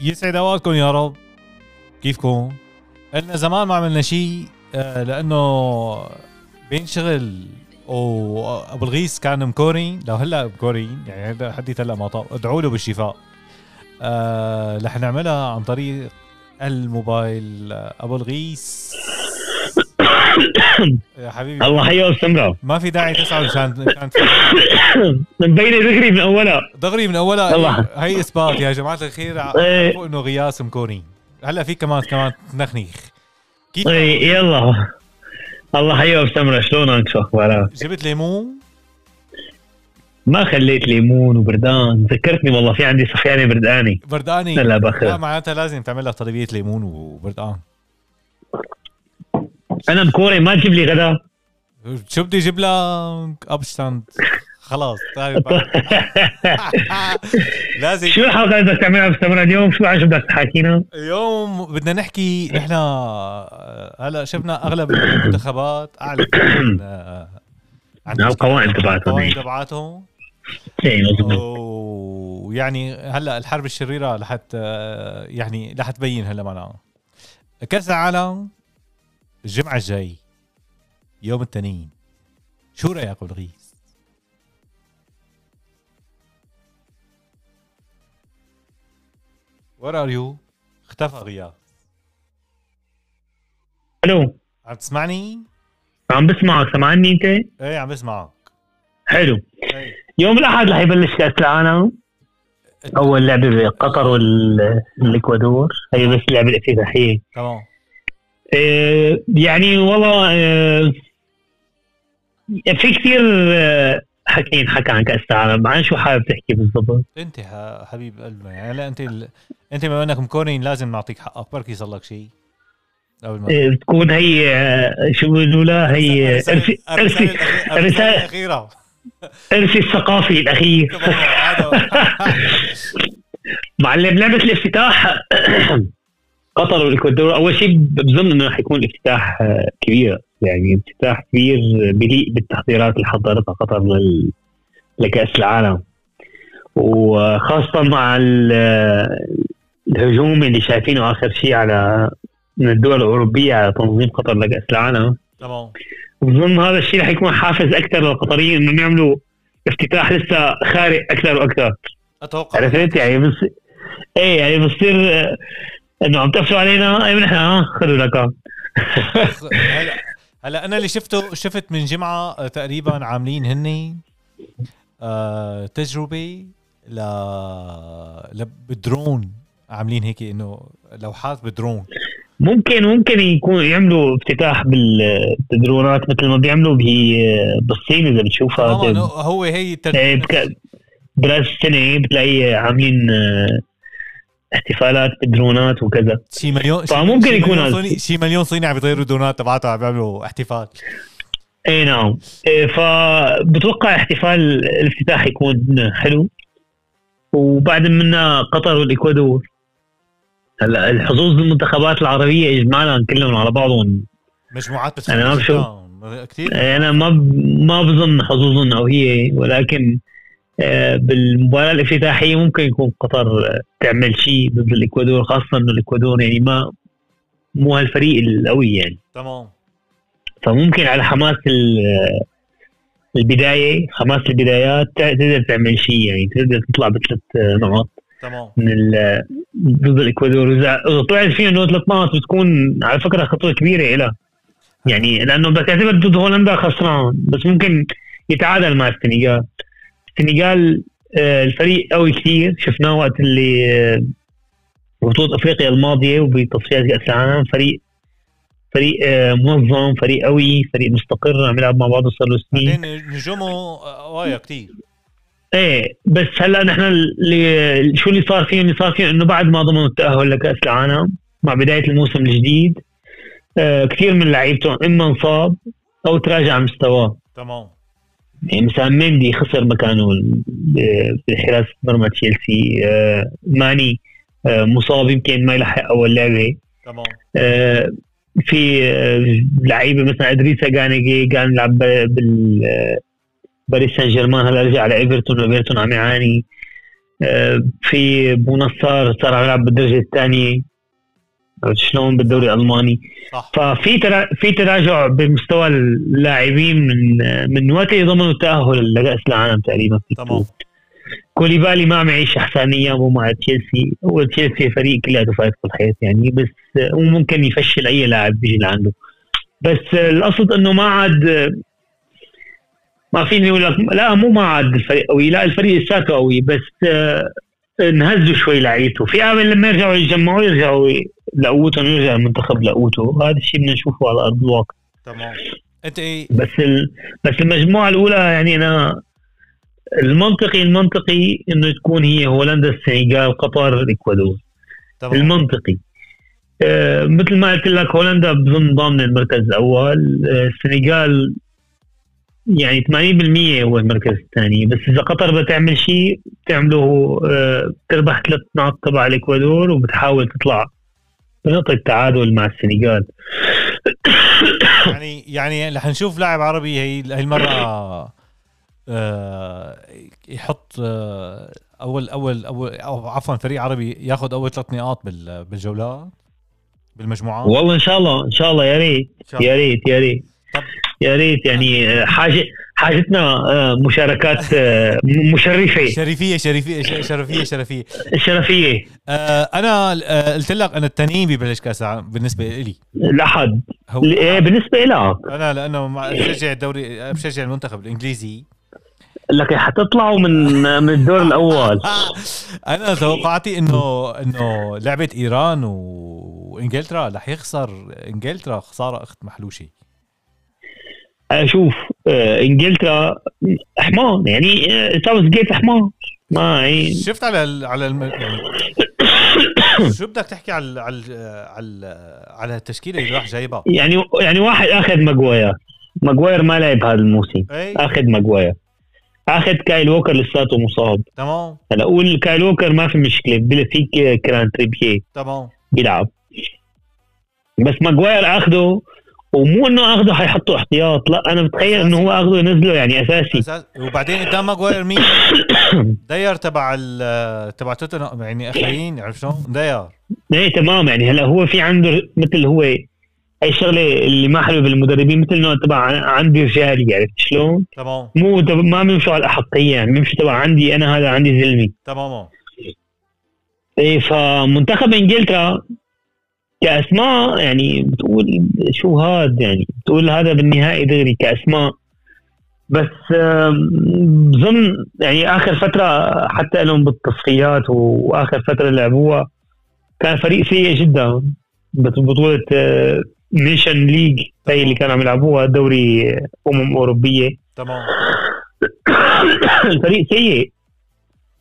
يسعد أوقاتكم يا رب. كيفكم؟ قلنا زمان ما عملنا شيء آه، لأنه بين شغل وأبو الغيث كان مكورين لو هلأ مكورين يعني حديت هلأ ما طاب ادعوا له بالشفاء. آه رح نعملها عن طريق الموبايل. آه، أبو الغيث. يا حبيبي. الله حيه السمرة ما في داعي تسعد مشان مشان مبينة ذكري من اولها دغري من اولها الله. هي إثبات يا جماعة الخير. إيه. عرفوا إنه غياس مكورين هلأ في كمان كمان نخنيخ. كيف؟ إيه، يلا. الله حيه السمرة شلونك؟ شو أخبارك؟ جبت ليمون؟ ما خليت ليمون وبردان. ذكرتني والله في عندي صفيانة برداني. برداني؟ لا لا باخذ معناتها لازم تعمل لك طلبية ليمون وبردان. أنا بكوري ما تجيب لي غدا. شو بدي أجيب لك ابشتاند خلاص تعال لازم. شو الحلقة اللي بدك تعملها؟ بالسمرة اليوم؟ شو شو بدك تحاكينا؟ اليوم بدنا نحكي نحن هلا شفنا أغلب المنتخبات اعلنت عن عن القوائم تبعتهم. القوائم تبعتهم. إيه مظبوط. ويعني هلا الحرب الشريرة رح يعني رح تبين هلا معنا. كأس العالم الجمعة الجاي يوم الاثنين شو رأيك ابو الغيث؟ where are you؟ اختفى غياب ألو. عم تسمعني؟ عم بسمعك. سمعني أنت؟ إيه عم بسمعك. حلو. إيه. يوم الأحد رح يبلش كاس العالم أول لعبة بقطر والاكوادور هي بس اللعبه الافتتاحيه تمام. إيه، يعني والله إيه، في كثير إيه، حكي حكى عن كاس العالم عن شو حابب تحكي بالضبط؟ أنت حبيب قلبنا يعني هلا أنت ال... أنت بما إنك مكونين لازم نعطيك حقك بركي صار لك شيء قبل ما بتكون هي آه، شو بيقولوا لها هي الرسالة الرسالة- الأخيرة. ارثي الثقافي الأخير. معلم لعبة الافتتاح. قطر والإكوادور أول شيء بظن إنه رح يكون افتتاح آه، كبير. يعني افتتاح كبير بيليق بالتحضيرات اللي حضرتها قطر لل... لكأس العالم. وخاصة مع ال- الهجوم اللي شايفينه آخر شيء على من الدول الأوروبية على تنظيم قطر لكأس العالم. تمام. بظن هذا الشيء رح يكون حافز أكثر للقطريين إنهم يعملوا افتتاح لسه خارق أكثر وأكثر. أتوقع. عرفت؟ يعني بس إيه يعني بصير آه، إنه عم تقفلوا علينا؟ اي نحن ها خذوا لك آه. هلا هلا أنا اللي شفته شفت من جمعة آه، تقريبا عاملين هن آه تجربة ل بالدرون عاملين هيك إنه لوحات بالدرون ممكن ممكن يكون يعملوا افتتاح بال- بالدرونات مثل ما بيعملوا بالصين إذا بتشوفها. طبعا هو هي إيه، براس السنة بتلاقي عاملين احتفالات بالدرونات وكذا. شي مليون شي- فممكن يكون هذا. صيني شي مليون صيني عم يطيروا الدونات تبعتهم عم بيعملوا احتفال. إي نعم. إيه، فبتوقع احتفال الافتتاح يكون حلو. وبعد منا قطر والإكوادور. هلا الحظوظ المنتخبات العربية اجمالا كلهم على بعضهم. مجموعات بس أنا ما بشوف. كثير. أنا ما ب- ما بظن حظوظهم أو هي ولكن بالمباراة الافتتاحية ممكن يكون قطر آه، تعمل شيء ضد الإكوادور خاصة انه الإكوادور يعني ما مو هالفريق القوي يعني. تمام. فممكن على حماس ال- البداية حماس البدايات تقدر تعمل شيء يعني تقدر تطلع بثلاث نقاط. تمام. من ضد الإكوادور. إذا طلعت فيها إنه ثلاث نقاط بتكون على فكرة خطوة كبيرة لها يعني لأنه بدك تعتبر ضد هولندا خسران بس ممكن يتعادل مع السنغال. السنغال آه، الفريق قوي كثير شفناه وقت اللي آه، بطولة أفريقيا الماضية وبتصفيات كأس العالم. فريق فريق آه، منظم فريق قوي فريق مستقر. عم يلعب مع بعضه صار له سنين. بعدين نجومه قوايا كثير إيه بس هلأ نحن اللي شو اللي صار فيهم؟ اللي صار فيهم إنه بعد ما ضمنوا التأهل لكأس العالم مع بداية الموسم الجديد آه كثير من لعيبتهم إما انصاب أو تراجع مستواه. تمام. يعني مثلا مندي خسر مكانه بحراسه مرمى تشيلسي آه ماني آه مصاب يمكن ما يلحق أول لعبة. تمام. آه، في لعيبة مثلا أدريسا جانيجي كان يلعب بال باريس سان جيرمان هلا رجع على إيفرتون وايفرتون عم يعاني. في بونا سار صار عم يلعب بالدرجة الثانية. شلون بالدوري الألماني. صح. ففي ترا... في تراجع بمستوى اللاعبين من من وقت يضمنوا التاهل لكأس العالم تقريبا تمام. كوليبالي ما عم يعيش أحسن ايامه مع تشيلسي. هو تشيلسي فريق كلياته فايت في الحيط يعني بس وممكن يفشل أي لاعب بيجي لعنده. بس القصد إنه ما عاد ما فيني أقول لك لا مو ما عاد الفريق قوي لا الفريق لساته قوي بس انهزوا شوي لعيبته. في أمل لما يرجعوا يتجمعوا يرجعوا لقوتهم يرجع المنتخب لقوته هذا الشيء بدنا نشوفه على أرض الواقع. تمام. أنت إيه؟ بس ال... بس المجموعة الأولى يعني أنا المنطقي المنطقي إنه تكون هي هولندا السنغال قطر الإكوادور. تمام. المنطقي. آه مثل ما قلت لك هولندا بظن ضامن المركز الأول. آه السنغال يعني 80% هو المركز الثاني بس إذا قطر بدها تعمل شيء بتعمله آه بتربح ثلاث نقاط تبع الإكوادور وبتحاول تطلع بنقطة تعادل مع السنغال يعني يعني رح نشوف لاعب عربي هي هي المرة آه يحط آه أول أول أول أو عفوا فريق عربي ياخذ أول ثلاث نقاط بال- بالجولات بالمجموعات والله إن شاء الله إن شاء الله يا ريت. يا ريت يا ريت طب. يا ريت يعني حاجة حاجتنا آه، مشاركات آه، مشرفة. شريفيه شريفيه شرفية شرفية. شرفية. آه أنا قلت لك أنا التنين ببلش كاس العالم بالنسبة لي لحد. إيه، بالنسبة لك أنا لأنه بشجع الدوري بشجع المنتخب الإنجليزي. لك حتطلعوا من من الدور الأول. أنا توقعاتي إنه إنه لعبة إيران وإنجلترا رح يخسر إنجلترا خسارة أخت محلوشة. أشوف آه، إنجلترا حمار يعني آه، ساوث جيت حمار. ما هي شفت على ال على الم... يعني شو بدك تحكي على على على على التشكيلة اللي راح جايبها؟ يعني يعني واحد أخذ ماجواير. ماجواير ما لعب هذا الموسم. اي أخذ ماجواير. أخذ كايل ووكر لساته مصاب. تمام. هلا قول كايل ووكر ما في مشكلة. بلاقيك كيران تريبيه تمام. بيلعب. بس ماجواير اخده ومو إنه اخده حيحطه احتياط لا أنا بتخيل إنه هو اخده ينزله يعني أساسي أساس وبعدين قدام ماجواير مين؟ داير تبع تبع توتنهام يعني اخرين عرفت شلون؟ داير إيه تمام يعني هلا هو في عنده مثل هو أي شغلة اللي ما حلو بالمدربين مثل إنه تبع عندي رجالي عرفت شلون؟ تمام مو ما بيمشوا على الاحقيه يعني بيمشوا تبع عندي أنا هذا عندي زلمي تمام إيه فمنتخب إنجلترا كأسماء يعني بتقول شو هاد يعني؟ بتقول هذا بالنهائي دغري كأسماء. بس بظن يعني آخر فترة حتى لهم بالتصفيات وآخر فترة لعبوها كان فريق سيء جدا. بطولة Nations League هي اللي كانوا عم يلعبوها دوري أمم أوروبية. تمام. الفريق سيء.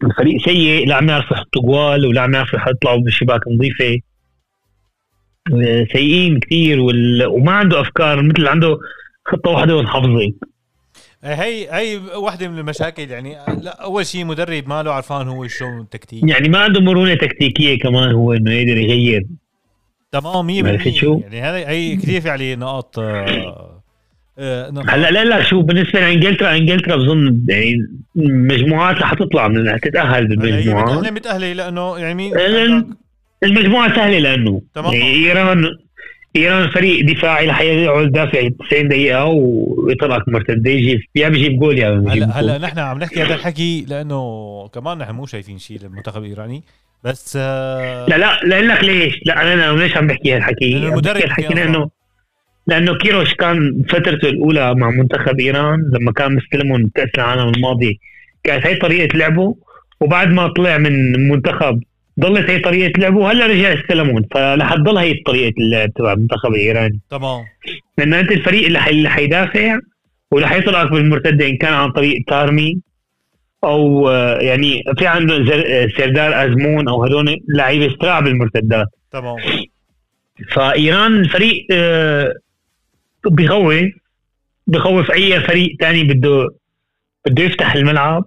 الفريق سيء لا عم يعرفوا يحطوا جوال ولا عم يعرفوا يطلعوا بشباك نظيفة. آه، سيئين كثير وال... وما عنده أفكار مثل عنده خطة واحدة وانحفظت هي هي واحدة من المشاكل يعني لا أول شيء مدرب ما له عرفان هو شلون التكتيك يعني ما عنده مرونة تكتيكية كمان هو إنه يقدر يغير. تمام 100% عرفت شو؟ يعني هذا هي كثير في عليه نقاط آه، آه، نقاط. هلا لا لا شو بالنسبة لإنجلترا إنجلترا بظن يعني مجموعات رح تطلع من تتأهل هي بالمجموعات. متأهلة متأهلة لأنه يعني مين؟ لأن- المجموعة سهلة لأنه تمام. ايران إيران فريق دفاعي رح يقعد يدافع 90 دقيقة ويطلعك مرتدة. يجيب يا بيجيب جول يا هلا هلا. نحن عم نحكي هذا الحكي لأنه كمان نحن مو شايفين شيء للمنتخب الإيراني. بس آه، لا لا لاقول لك ليش؟ لا أنا أنا ليش عم بحكي هالحكي؟ المدرب الحكي لأنه لأنه كيروش كان فترته الأولى مع منتخب إيران لما كان مستلمهم كأس العالم الماضي. كانت هي طريقة لعبه. وبعد ما طلع من المنتخب ضلت هي طريقة لعبه. وهلا رجع استلمون فرح تضل هي طريقة اللعب تبع المنتخب الإيراني. تمام. لأن أنت الفريق اللي حي- اللي حيدافع واللي حيطلعك بالمرتدة إن كان عن طريق تارمي أو يعني في عنده زر- سردار أزمون أو هدول لعيبة استراع بالمرتدات تمام. فإيران الفريق آه، بخوف بخوف أي فريق تاني بده بده يفتح الملعب.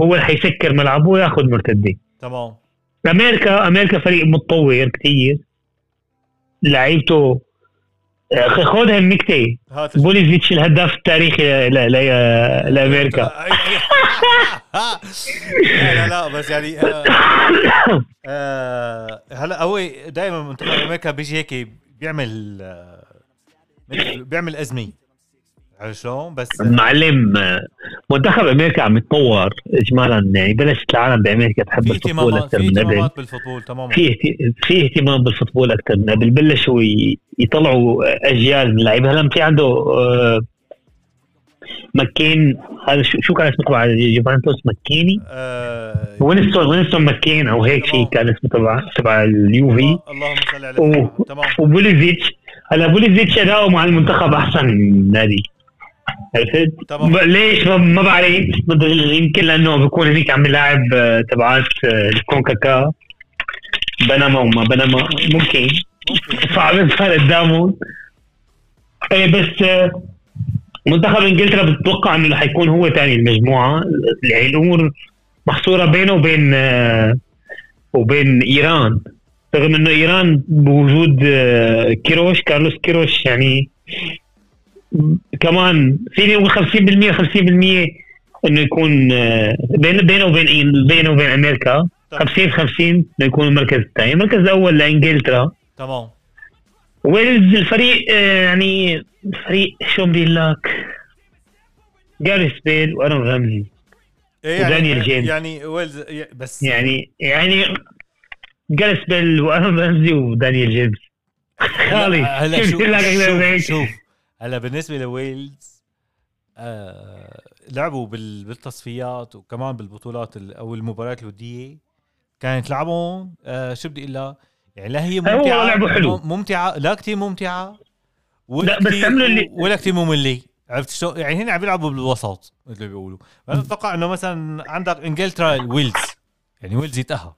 هو اللي حيسكر ملعبه وياخذ مرتدة. تمام. أمريكا أمريكا فريق متطور كثير لعيبته أخي خذها النكته هات بوليزيتش الهداف التاريخي لأمريكا. لا لا لا بس يعني آه، آه، هلا هو دائما منتخب أمريكا بيجي هيك بيعمل آه، بيعمل أزمة. عرفت شلون؟ بس معلم منتخب أمريكا عم يتطور اجمالا يعني بلشت العالم بأمريكا تحب ال football أكثر من قبل. اهتمامات بال football تماما. في اهت- في اهتمام بال football أكثر من قبل. بلشوا يطلعوا أجيال من اللعيبة. هلأ في عنده آه، مكيني. هذا شو كان اسمه تبع يوفنتوس؟ مكيني؟ آه، وينستون وينستون مكيني أو هيك شيء كان اسمه تبع تبع اليوفي. الله- اللهم صل على. تمام. وبوليسيتش. هلأ بوليزيتش أداؤه مع المنتخب أحسن من نادي. عرفت؟ ليش ما- ما بعرف يمكن لأنه بيكون هذيك عم يلاعب آه، تبعات آه، الكونكاكا بنما وما بنما. ممكن. صعب صار قدامهم إيه بس آه، منتخب إنجلترا بتتوقع إنه رح يكون هو ثاني المجموعة. يعني الأمور محصورة بينه وبين وبين إيران. رغم إنه إيران بوجود كيروش كارلوس كيروش يعني كمان فيني أقول 50% 50% إنه يكون آه، بين بينه وبين بينه وبين أمريكا. 50 50 إنه يكون المركز الثاني. المركز الأول لإنجلترا. تمام. ويلز الفريق آه، يعني فريق شو بدي لك جاريس بيل وأرون رمزي إيه ودانيال يعني جيمس. يعني ويلز ي- بس يعني يعني جاريث بيل وأرون رمزي ودانيال جيمس. خالي. هلا هلا شو شوف؟ شوف هلا بالنسبة لويلز آه لعبوا بال- بالتصفيات وكمان بالبطولات ال- أو المباريات الودية. كانت لعبهم آه شو بدي أقول لك؟ يعني لا هي هو ممتعة لعبه حلو. مم- ممتعة لا كثير ممتعة. ولا لا، بس كتير- عملوا اللي- ولا كثير مملة. عرفت شلون يعني هن عم بيلعبوا بالوسط مثل ما بيقولوا. فانا أتوقع إنه مثلا عندك إنجلترا ويلز. يعني ويلز يتأهل.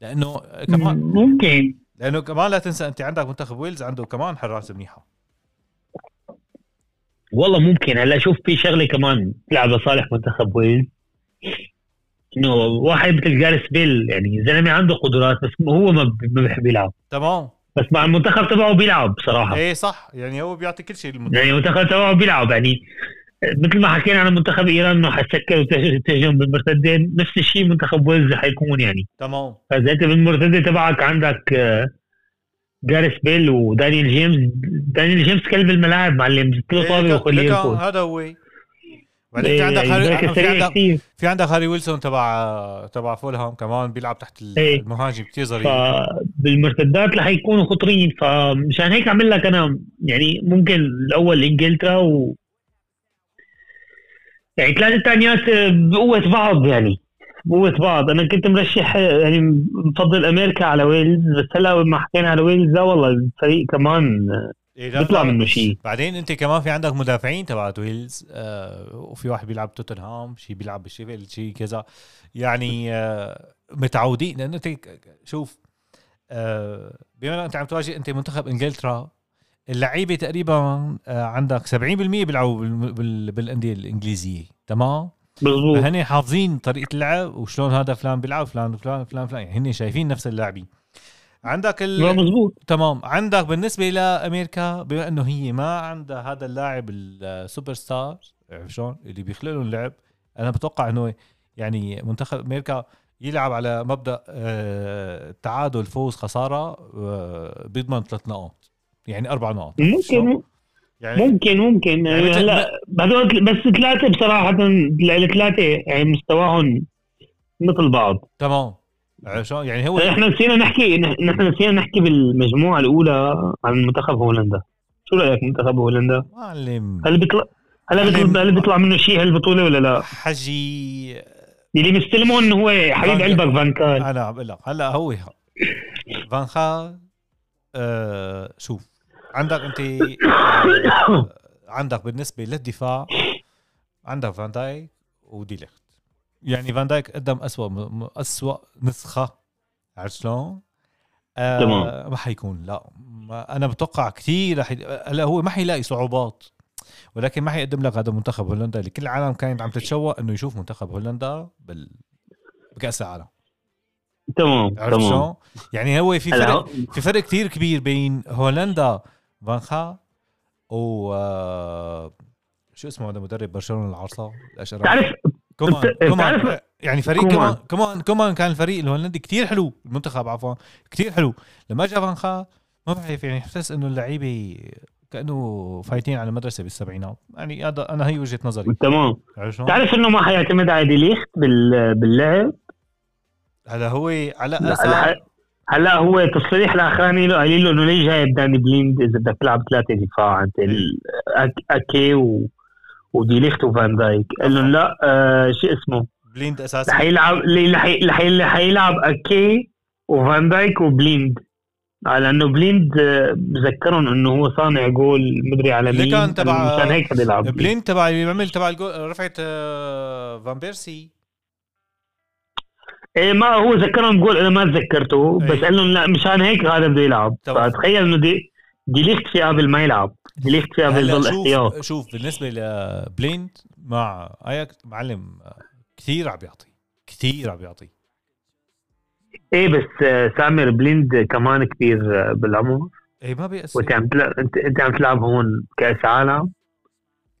لأنه كمان ممكن. لأنه كمان لا تنسى أنت عندك منتخب ويلز عنده كمان حراس منيحة. والله ممكن. هلا شوف في شغلة كمان تلعب لصالح منتخب ويلز. إنه واحد مثل جاريس بيل يعني زلمة عنده قدرات بس هو ما بيحب يلعب. تمام. بس مع المنتخب تبعه بيلعب بصراحه إيه صح يعني هو بيعطي كل شيء للمنتخب. يعني المنتخب تبعه بيلعب يعني مثل ما حكينا عن منتخب إيران انه حيسكر ويهجم بالمرتدات. نفس الشيء منتخب ويلز حيكون يعني. تمام. فإذا أنت بالمرتدة تبعك عندك آه، جاريس بيل ودانيال جيمس. دانيال جيمس كلب الملاعب معلم. زت له طابه وخليه هذا هو. بعدين في إيه، عندك يعني هاري في عندك في عندك هاري ويلسون تبع تبع فولهام كمان بيلعب تحت إيه. المهاجم كثير ظريف. فبالمرتدات رح يكونوا خطرين. فمشان هيك عمل لك أنا يعني ممكن الأول إنجلترا ويعني الثلاث الثانيات بقوة بعض يعني. بقوة بعض. أنا كنت مرشح يعني بفضل أمريكا على ويلز بس هلا ما حكينا على ويلز لا والله الفريق كمان إيه بيطلع منه شيء. بعدين أنت كمان في عندك مدافعين تبعت ويلز آه وفي واحد بيلعب توتنهام شيء بيلعب بالشيفيلد شيء كذا. يعني آه متعودين. لأنه أنت شوف آه بما أنت عم تواجه أنت منتخب إنجلترا اللعيبة تقريبا آه عندك 70% بيلعبوا بال- بال- بالأندية الإنجليزية. تمام؟ مضبوط فهن حافظين طريقة اللعب وشلون هذا فلان بيلعب فلان فلان فلان فلان. يعني هن شايفين نفس اللاعبين. عندك ال... لا مضبوط. تمام. عندك بالنسبة لامريكا بما إنه هي ما عندها هذا اللاعب السوبر ستار عرفت شلون؟ اللي بيخلق لهم اللعب أنا بتوقع إنه يعني منتخب أمريكا يلعب على مبدأ آه، تعادل فوز خسارة آه، بيضمن ثلاث نقاط. يعني أربع نقاط. ممكن. يعني ممكن ممكن. يعني هذول بس ثلاثة بصراحة الثلاثة يعني مستواهم مثل بعض. تمام. عرفت شلون يعني هو إحنا نسينا نحكي نحن نسينا نحكي بالمجموعة الأولى عن منتخب هولندا. شو رأيك منتخب هولندا؟ معلم. هل بيطلع هل بيطلع, هل بيطلع منه شيء هالبطولة ولا لا؟ حجي اللي مستلمه إنه هو حبيب قلبك فان كال أنا عم بقول لك هلا هو. فان خال آه شوف. عندك انت عندك بالنسبة للدفاع عندك فان دايك وديليخت يعني فان دايك قدم اسوء اسوء نسخة عرفت شلون؟ آه تمام. ما حيكون لا ما أنا بتوقع كثير رح هلا هو ما حيلاقي صعوبات ولكن ما حيقدم لك هذا منتخب هولندا اللي كل العالم كانت عم تتشوق إنه يشوف منتخب هولندا بال بكأس العالم تمام عرفت تمام شلون؟ يعني هو في فرق في فرق كثير كبير بين هولندا فانخا و آه، شو اسمه هذا مدرب برشلونة العرصه الاشقر تعرف كمان تعرف- يعني فريق كمان. كمان كمان كان الفريق الهولندي كتير حلو المنتخب عفوا كتير حلو. لما اجى فانخا ما بعرف يعني حسس إنه اللعيبة كأنه فايتين على مدرسه بالسبعينات. يعني هذا أنا هي وجهة نظري. تمام؟ تعرف إنه ما حيعتمد على ديليخت بال... باللعب؟ هلا هو على أساس هلا هو التصريح الأخراني له قايلين له إنه ليش جايب داني بليند إذا بدك تلعب ثلاثة دفاع انت أكي و... وديليخت وفان دايك. قال لهم لا آه شو اسمه؟ بليند اساسي رح يلعب رح يلعب أكي وفان دايك وبليند. على انه بليند آه، بذكرهم إنه هو صانع جول مدري على مين كان تبع- مشان هيك بده يلعب. بليند تبع بيعمل تبع الجول رفعت آه، فان بيرسي. إيه ما هو ذكرهم بقول أنا ما تذكرته إيه. بس قال لهم لا مشان هيك هذا بده يلعب. فتخيل إنه دي دي ليخت في قبل ما يلعب. دي ليخت في قبل يضل شوف احتياط. شوف بالنسبة لبليند مع اياك معلم كثير عم بيعطي كثير عم بيعطي. إيه بس آه، سامر بليند كمان كبير آه، بالعمر. إيه ما بيأثر وأنت عم تلعب أنت أنت عم تلعب هون كأس عالم.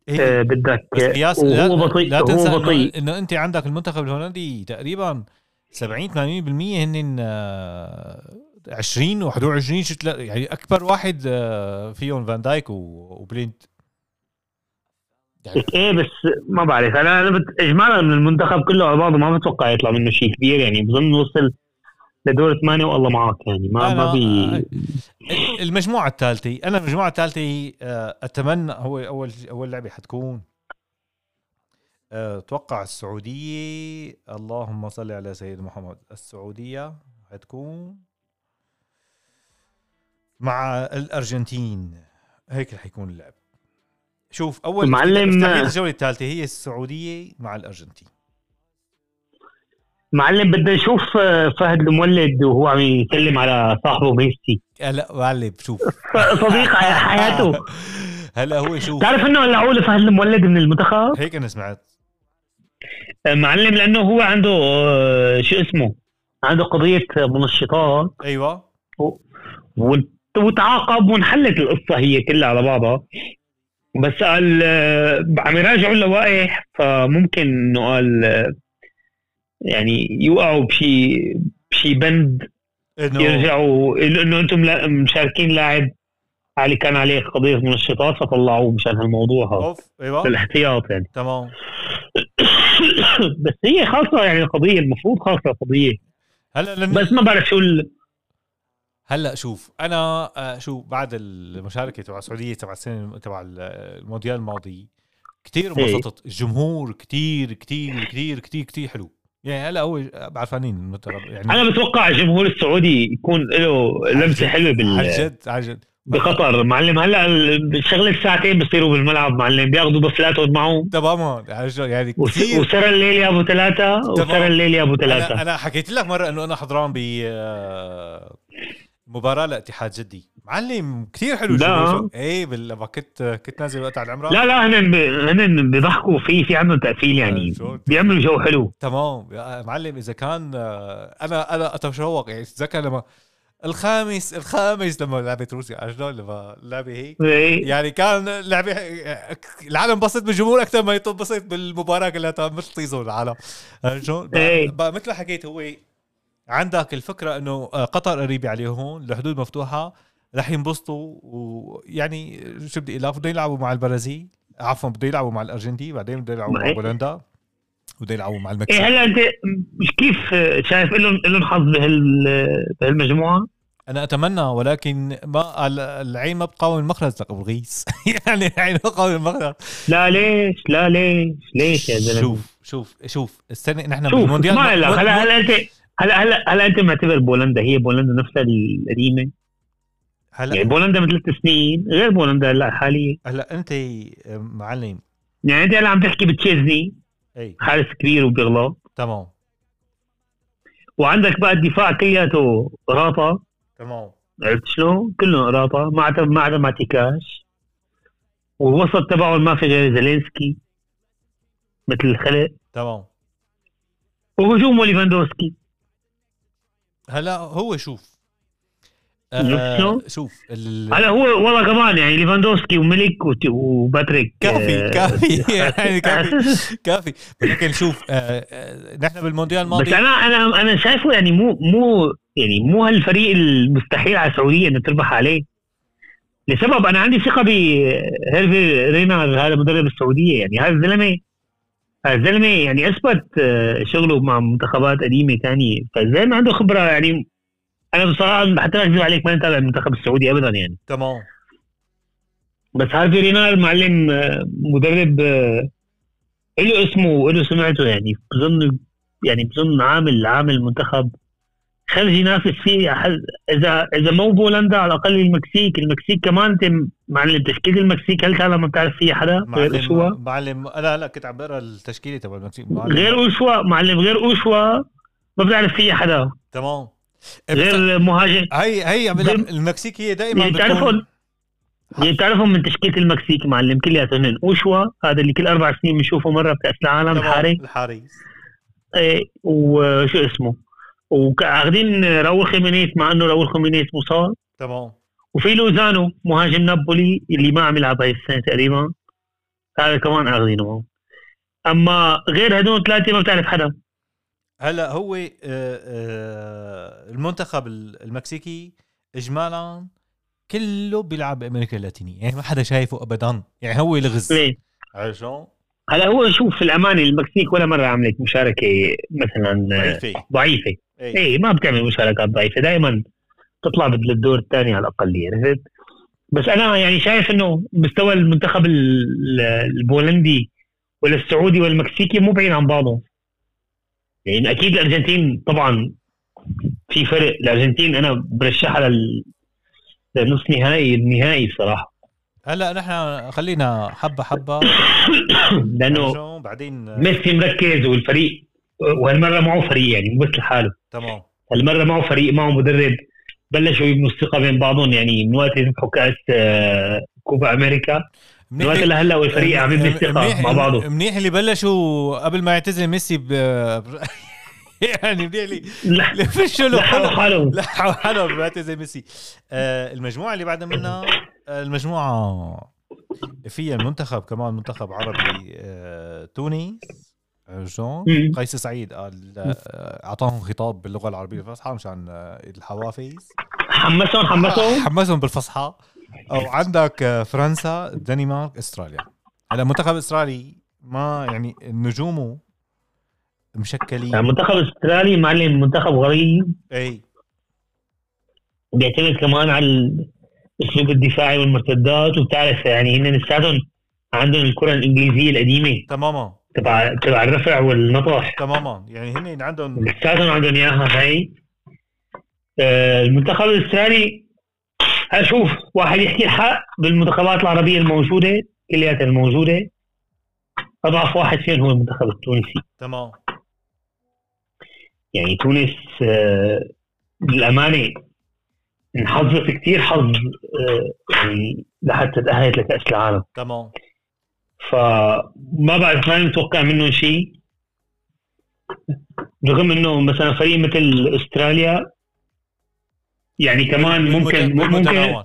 إيه. آه، بدك بس قياس وهو لا, بطيء لا تنسى إنه, أنت عندك المنتخب الهولندي تقريبا 70 80% هن آه، 20 و 21 شو يعني أكبر واحد آه، فيهم فان دايك و- وبليند يعني إيه بس ما بعرف. أنا أنا بت- اجمالا من المنتخب كله على بعضه ما بتوقع يطلع منه شيء كبير يعني بظن وصل لدور ثمانية والله معك يعني ما ما بي المجموعة الثالثة أنا المجموعه الثالثة آه، أتمنى هو أول أول لعبة حتكون. آه، أتوقع السعودية اللهم صل على سيدنا محمد. السعودية حتكون مع الأرجنتين. هيك رح يكون اللعب. شوف أول معلم- افتتاحية الجولة الثالثة هي السعودية مع الأرجنتين. معلم بدنا نشوف آه، فهد المولد وهو عم يسلم على صاحبه ميسي. هلا معلم شوف. صديق حياته. هلا هو شوف. تعرف إنه قلعوا له فهد المولد من المنتخب؟ هيك أنا سمعت. آه، معلم لأنه هو عنده آه، شو اسمه؟ عنده قضية منشطات أيوه. وتعاقب وانحلت القصة هي كلها على بعضها. بس قال آه، عم يراجعوا اللوائح فممكن إنه قال آه، يعني يوقعوا بشي بشي بند إنه يرجعوا. إنه أنتم مشاركين لاعب علي كان عليه قضية منشطات فطلعوه مشان هالموضوع هذا. أوف أيوه. بالاحتياط يعني. تمام. بس هي خاصة يعني القضية المفروض خاصة القضية. هلا لن... بس ما بعرف شو ال... هلا شوف أنا آه، شو بعد المشاركة تبع السعودية تبع السنة تبع ال- المونديال الماضي كثير إيه. انبسطت. الجمهور كثير كثير كثير كثير كثير حلو. يعني هلا هو بعرفانين يعني أنا بتوقع الجمهور السعودي يكون له لمسة حلوة عن بال... جد عن جد بقطر معلم هلا ال- شغله ساعتين بصيروا بالملعب معلم. بياخذوا بفلاتهم معهم. تماما يعني وس- كثير وسرى الليل يا أبو ثلاثة. وسرى الليل يا أبو ثلاثة. أنا حكيت لك مرة إنه أنا حضران ب آه، مباراة لاتحاد جدي. معلم كثير حلو. الجمهور. إيه بال- لما كنت كنت نازل وقت على العمرة. لا لا هن ب... هن بيضحكوا في في عندهم تقفيل يعني. شو؟ بيعملوا جو حلو. تمام. معلم إذا كان آه، أنا أنا أتشوق. يعني تتذكر لما الخامس الخامس لما لعبت روسيا شلون لما اللعبه هيك إيه. يعني كان لعبة العالم انبسط بالجمهور أكثر ما ينبسط بالمباراة كلها مثل طيزون العالم؟ إيه. بقى مثل ما حكيت هو عندك الفكرة إنه آه، قطر قريبه عليهم الحدود مفتوحة رح ينبسطوا ويعني شو بدي أقول لك بدهم يلعبوا مع البرازيل عفوا بدهم يلعبوا مع الأرجنتين بعدين بدهم يلعبوا مع إيه. بدهم يلعبوا مع المكسيك هلا أنت مش كيف شايف لهم لهم حظ بهال بهالمجموعة؟ أنا أتمنى ولكن ما ال- العين ما بتقاوم المخرج. أبو رغيس يعني العين ما بتقاوم المخرج. لا ليش؟ لا ليش؟ ليش يا زلمة؟ شوف شوف شوف السنة نحن شوف بالمونديال هلا مو- هلا انت هلا هلا هلا أنت معتبر بولندا. هي بولندا نفسها القديمة. يعني هلا بولندا من ثلاث سنين غير بولندا هلا الحاليه هلا أنت معلم. يعني أنت هلا عم تحكي بتشيزني. إي. حارس كبير وبيغلط. تمام. وعندك بقى الدفاع كلياته قراطه تمام. عرفت شلون؟ كلهم فراطة ما عدا ما عدا ماتي كاش. والوسط تبعه ما في غير زيلينسكي مثل الخلق. تمام. وهجومه ليفاندوسكي هلا هو شوف آه؟ شوف ال... هلا هو والله كمان يعني ليفاندوسكي وميليك وت- وباتريك كافي آه، كافي. يعني كافي كافي. ولكن شوف آه نحن بالمونديال بس الماضي أنا أنا أنا شايفه يعني مو مو يعني مو هالفريق المستحيل على السعودية إنه تربح عليه. لسبب أنا عندي ثقة بهيرفي رينار هذا مدرب السعودية يعني. هذا الزلمه هذا الزلمة يعني أثبت شغله مع منتخبات قديمة ثانية فالزلمة عنده خبرة يعني أنا بصراحة حتى لا أكذب عليك ما متابع المنتخب السعودي ابدا يعني. تمام. بس هارفي رينار معلم مدرب آه، له اسمه وله سمعته يعني. بظن يعني بظن عامل عامل منتخب. خلي ينافس فيه. إذا إذا مو بولندا على الأقل المكسيك المكسيك كمان انت معلم تشكيلة المكسيك هل تعلم ما بتعرف فيها حدا؟ غير أوتشوا؟ معلم لا لا كنت عم بقرأ التشكيلة تبع المكسيك. معلم. غير أوتشوا معلم غير أوتشوا ما بتعرف فيها حدا. تمام. غير مهاجم هي هي عم بقول لك غير- المكسيك هي دائما تعرفهم تعرفهم من تشكيلة المكسيك معلم كلياتهم هن اوتشوا هذا اللي كل أربع سنين بنشوفه مرة بكاس العالم الحاري. الحارس. إيه وشو اسمه؟ واخذين راؤول خيمينيز مع إنه راؤول خيمينيز مصاب. تمام. وفي لوزانو مهاجم نابولي اللي ما عم يلعب هاي السنة تقريبا. هذا كمان أخذينه. أما غير هدول ثلاثة ما بتعرف حدا. هلا هو آه، آه، المنتخب المكسيكي اجمالا كله بيلعب بأمريكا اللاتينية. يعني ما حدا شايفه ابدا. يعني هو لغز ليه؟ عرفت؟ هلا هو شوف في الأمانة المكسيك ولا مرة عملت مشاركة مثلا ضعيفة. ضعيفة. إيه. إيه ما بتعمل مشاركات ضعيفة. دائما تطلع للدور الثاني على الاقليه عرفت بس أنا يعني شايف إنه مستوى المنتخب ال- البولندي ولا السعودي والمكسيكي مو بعيد عن بعضه يعني أكيد الأرجنتين طبعا في فرق. الأرجنتين أنا برشحها لل لنص نهائي النهائي بصراحه هلا نحن خلينا حبة حبة. لأنه؟ بعدين ميسي مركز والفريق وهالمرة معه فريق يعني مو بس لحاله. تمام. هالمرة معه فريق معه مدرب. بلشوا يبنوا الثقه بين بعضهم يعني من وقت يذبحوا كأس آه، كوبا أمريكا. من وقت لهلا والفريق عم يبني الثقه منيح- مع بعضه. منيح اللي بلشوا قبل ما يعتزل ميسي ب... يعني منيح اللي لا. اللي فشوا له لحقوا حالهم لا حلو بيعتزل ميسي. آه المجموعة اللي بعدها منها آه المجموعة فيها المنتخب كمان منتخب عربي آه شلون؟ مم. قيس سعيد. قال آه، أعطاهم خطاب باللغة العربية الفصحى مشان آه، الحوافز. حمسهم حمسهم. حمسهم بالفصحى. أو عندك آه، فرنسا الدنمارك إستراليا. هلا المنتخب الاسترالي ما يعني نجومه مشكلين. المنتخب الاسترالي معلم منتخب غريب. إي. بيعتمد كمان على الأسلوب الدفاعي والمرتدات وبتعرف يعني هن لساتهم عندهم الكرة الإنجليزية القديمة. تماما. تبع تبع الرفع والنطح تماما. يعني هن عندهم لساتهم عندهم إياها هاي. آه، المنتخب الإسترالي أشوف واحد يحكي الحق بالمنتخبات العربية الموجودة كلياتها الموجودة. اضعف واحد فيهم هو المنتخب التونسي. تمام. يعني تونس آه، للأمانة انحظت كثير حظ آه، يعني لحتى تأهلت لكأس العالم. تمام. فما بعرف ما متوقع منهم شيء. رغم إنه مثلا فريق مثل أستراليا يعني كمان ممكن ممكن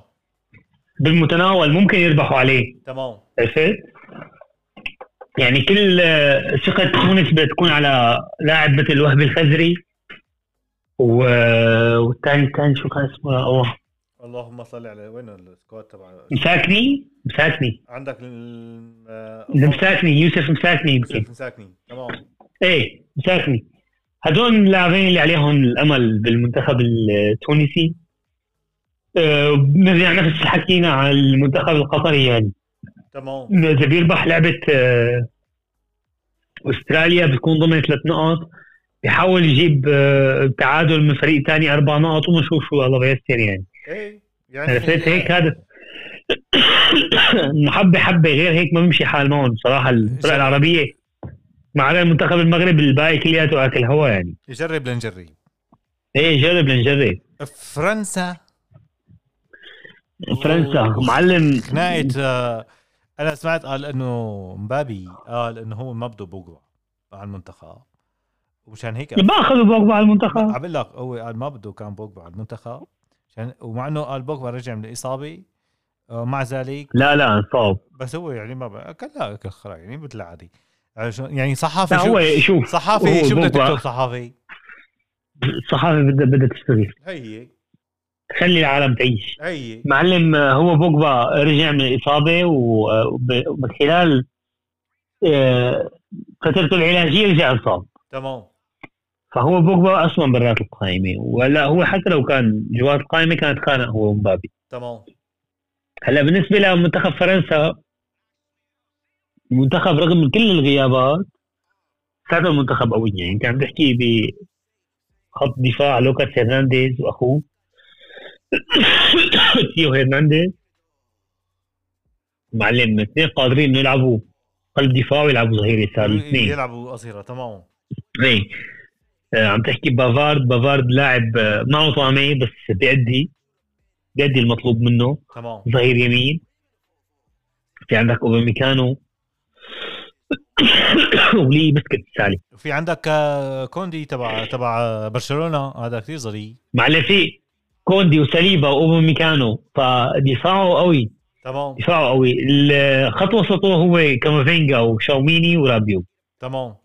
بالمتناول. ممكن يربحوا عليه. تمام. عرفت؟ يعني كل ثقة تونس بتكون على لاعب مثل وهبي الخزري و- والثاني الثاني شو كان اسمه؟ الله. اللهم صل على وين السكواد تبع مساكني؟ مساكني. عندك ال- آه، مساكني يوسف مساكني يمكن. يوسف مساكني. تمام. إيه مساكني. هدول اللاعبين اللي عليهم الأمل بالمنتخب التونسي بنرجع نفس اللي حكينا على المنتخب القطري يعني. تمام. اذا بيربح لعبه آه، أستراليا بتكون ضمن ثلاث نقط بيحاول يجيب آه، تعادل من فريق ثاني أربع نقط ونشوف شو الله بيسر يعني. إيه يعني عرفت هيك هذا حبه حبة. غير هيك ما بيمشي حال معهم بصراحه الفرق العربية مع عدا المنتخب المغرب الباقي كلياته آكل هوا يعني. جرب لنجرب. إيه جرب لنجرب. فرنسا فرنسا. معلم. خناقة آه، أنا سمعت قال إنه مبابي قال إنه هو ما بده بوجبا على المنتخب. ومشان هيك ما أخذوا بوجبا على المنتخب. عم بقول لك هو قال ما بده كان بوجبا على المنتخب. عشان ومع إنه قال بوجبا رجع من الإصابة آه، مع ذلك لا لا انصاب بس هو يعني ما بقى كان لا كخرا يعني مثل العادي عشان- يعني صحافي شو هو شوف صحافي شو بدك تكتب صحافي الصحافه بدها بدها تشتغل. هي خلي العالم تعيش. هي معلم آه، هو بوجبا رجع من الإصابة ومن خلال آه، فترته العلاجية رجع انصاب تمام. فهو بوجبا أصلا برات القائمة. ولا هو حتى لو كان جوات القائمة كانت خانق هو ومبابي تمام. هلأ بالنسبة لمنتخب فرنسا منتخب رغم من كل الغيابات هذا المنتخب قوي يعني انت عم تحكي بخط دفاع لوكاس هرنانديز وأخوه. تيو هرنانديز. معلم اثنين قادرين يلعبوا قلب دفاع ويلعبوا ظهير يسار الاثنين يلعبوا قصيرة تمام. إيه عم تحكي بافارد بافارد لاعب آه، معه طعمه بس بيأدي بيأدي المطلوب منه. تمام. ظهير يمين. في عندك أوباميكانو. ولي مسكت السالي وفي عندك آه، كوندي تبع تبع برشلونة هذا كثير ظريف. معلم في كوندي وساليبا واوباميكانو فدفاعه قوي. تمام. دفاعه قوي. الخط وسطه هو كامافينجا وشاوميني ورابيو. تمام.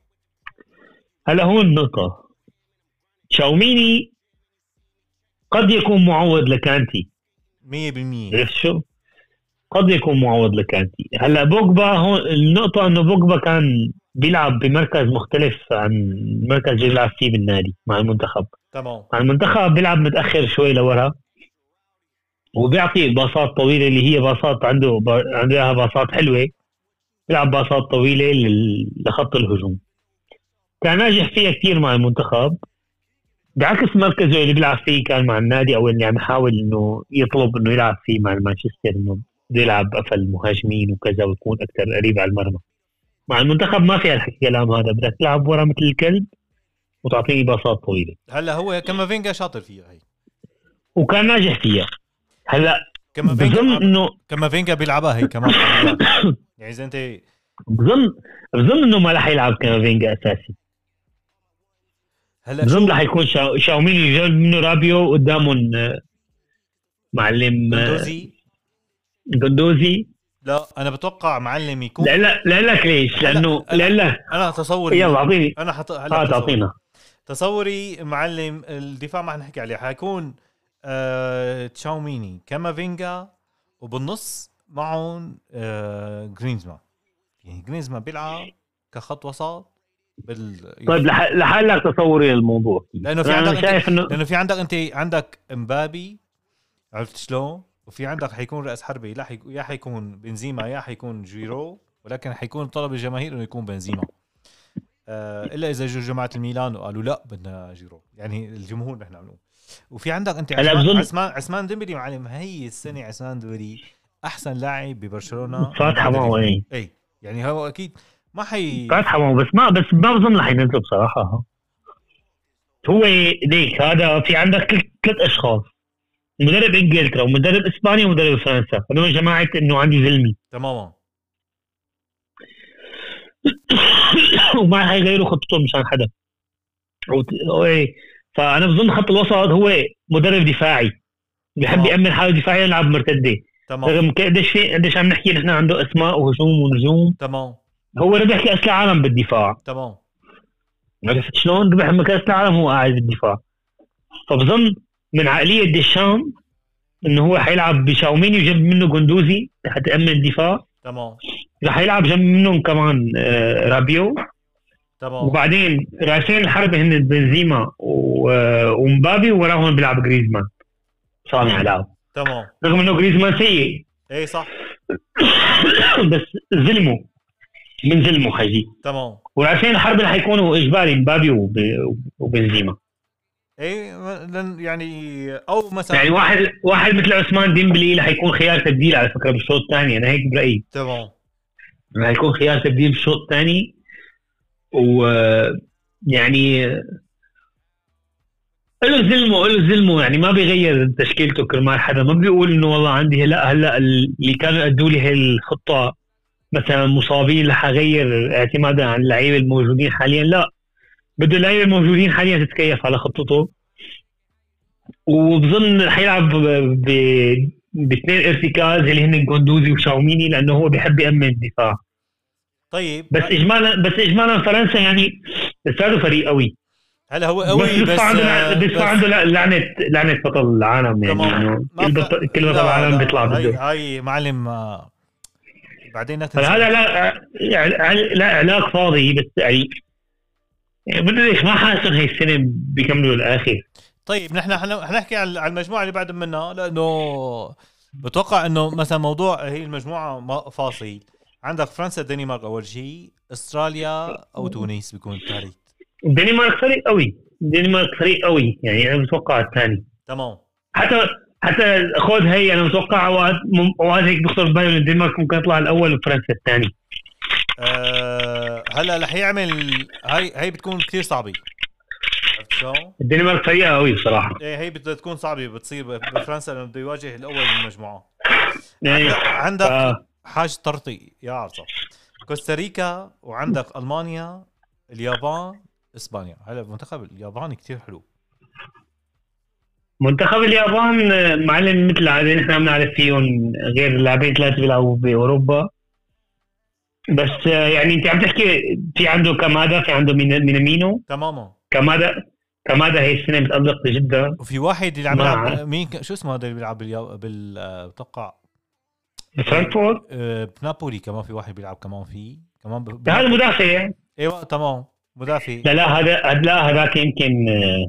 هلا هون النقطة شاوميني قد يكون معوض لكانتي. 100% عرفت شو؟ قد يكون معوض لكانتي. هلا بوجبا هون النقطة إنه بوجبا كان بيلعب بمركز مختلف عن المركز اللي بيلعب فيه بالنادي مع المنتخب. تمام. مع المنتخب بيلعب متأخر شوي لورا. وبيعطي باصات طويلة اللي هي باصات عنده با... عنده إياها باصات حلوة. بيلعب باصات طويلة لل... لخط الهجوم. كان ناجح فيها كثير مع المنتخب. بعكس مركزه اللي بيلعب فيه كان مع النادي أو اللي عم يحاول إنه يطلب إنه يلعب فيه مع مانشستر إنه بده يلعب قفل مهاجمين وكذا ويكون أكثر قريب على المرمى. مع المنتخب ما في الكلام هذا بدك تلعب ورا مثل الكلب وتعطيني باصات طويلة. هلا هو كامافينجا شاطر فيها هي. وكان ناجح فيها. هلا بظن كامافينجا انه كامافينجا بيلعبها هي كمان. يعني إذا انت بظن بظن إنه ما رح يلعب كامافينجا أساسي. هلا بظن رح يكون تشاو- تشواميني جاب منه رابيو قدامهم آه، معلم آه، جندوزي. جندوزي. لا أنا بتوقع معلم يكون لا لا لك ليش؟ لأنه لا لا. أنا تصوري يلا أعطيني. أنا حط هلا آه تصوري. تعطينا. تصوري معلم الدفاع ما حنحكي عليه. حيكون آه تشاوميني كامافينجا وبالنص معهم آه جرينزمان. يعني جرينزمان بيلعب كخط وسط بال طيب لح- لحالك تصوري للموضوع لأنه في عندك شايف انه لأنه في عندك أنت عندك إمبابي عرفت شلون؟ وفي عندك حيكون رأس حربي لا حيكون يا حيكون بنزيما يا حيكون جيرو ولكن حيكون طلب الجماهير إنه يكون بنزيما. آه إلا إذا جو جماعة الميلان وقالوا لا بدنا جيرو. يعني الجمهور نحن عملوه. وفي عندك أنت عثمان عثمان عثمان ديمبلي معلم هي السنة عثمان ديمبلي أحسن لاعب ببرشلونة. فاتحه معه إيه إي يعني هو أكيد ما حي فاتحه معه بس ما بس ما بظن رح ينزله بصراحة. هو ليك هذا في عندك ثلاث أشخاص. مدرب إنجلترا ومدرب إسبانيا ومدرب فرنسا. هذول جماعة إنه عندي زلمي تماما. وما حيغيروا خطتهم مشان حدا. فأنا بظن خط الوسط هو مدرب دفاعي. بيحب تمام. يأمن حاله دفاعيا يلعب مرتدة. تمام. رغم قديش في قديش عم نحكي نحن عنده أسماء وهجوم ونجوم. تمام. هو ربح كاس العالم بالدفاع. تمام. عرفت شلون؟ ربح كاس العالم هو قاعد بالدفاع. فبظن من عقلية ديشام إنه هو حيلعب بشاوميني وجنب منه جندوزي حتى يامن الدفاع. تمام. رح يلعب جنب منهم كمان آه، رابيو. تمام. وبعدين راسين الحربة هن بنزيما و- ومبابي ووراهم بيلعب جريزمان. صانع لعب. تمام. رغم إنه جريزمان سيء. اي صح. بس ظلمه. من ظلمه خجي تمام. وراسين الحربة رح يكونوا إجباري مبابي وب- وبنزيما. اي لن يعني أو مثلا يعني واحد واحد مثل عثمان ديمبلي رح يكون خيار تبديل على فكرة بالشوط الثاني أنا هيك برأيي. تمام. رح يكون خيار تبديل بالشوط الثاني و يعني له زلمه له زلمه يعني ما بيغير تشكيلته كرمال حدا. ما بيقول إنه والله عندي هلا هلا اللي كانوا ادوا لي هي الخطه مثلا مصابين رح أغير اعتمادا على اللعيبة الموجودين حاليا. لا. بده اللعيبة الموجودين حاليا تتكيف على خطته. وبظن رح يلعب ب باثنين ارتكاز اللي هن جوندوزي وشاوميني لأنه هو بيحب يأمن الدفاع. طيب بس اجمالا بس اجمالا فرنسا يعني لساته فريق قوي. هلا هو قوي بس بس عنده آه، بس بس- عنده لا- لعنه لعنة بطل العالم يعني. إنه كل بطل كل لا، بطل العالم لا، بيطلع بده. هاي معلم آه، بعدين لا تنسى. فهذا لا يعني لا علاق فاضي بس يعني بدي ليش ما حاسس هي السنة بيكملوا الآخر طيب نحن حن- حنحكي عن المجموعة اللي بعد منها لأنه بتوقع إنه مثلا موضوع هي المجموعة ما- فاصل. عندك فرنسا الدنمارك أول شيء. أستراليا أو تونس بيكون الثالث الدنمارك فريق قوي. الدنمارك فريق قوي يعني أنا بتوقع الثاني. تمام. حتى حتى خذ هي أنا متوقع اوقات هيك بخطر ببالي الدنمارك ممكن يطلع الأول وفرنسا الثاني. أه هلا رح يعمل هاي هي بتكون كثير صعبة. عرفت شلون؟ الدنمارك فريق قوي بصراحة. إيه هي بدها تكون صعبة. بتصير بفرنسا لأنه بده يواجه الأول من المجموعة. يعني عندك آه. حاج طرطي يا عرصة كوستاريكا وعندك ألمانيا اليابان إسبانيا. هلا المنتخب الياباني كتير حلو. منتخب اليابان معلم مثل العادة نحن بنعرف فيهم غير لاعبين ثلاثة بيلعبوا بأوروبا. بس آه، يعني انت عم تحكي في عنده كامادا في عنده مين- مينامينو تماما كامادا كامادا هي السنة متالق جدا. وفي واحد اللي عم يلعب. مين شو اسمه هذا اللي بيلعب باليا... بال آه، بتوقع؟ بفرانكفورت آه، بنابولي كمان في واحد بيلعب كمان فيه كمان ب... هذا مدافع. إيوه تمام. مدافع. لا لا هذا هذا- لا هذاك يمكن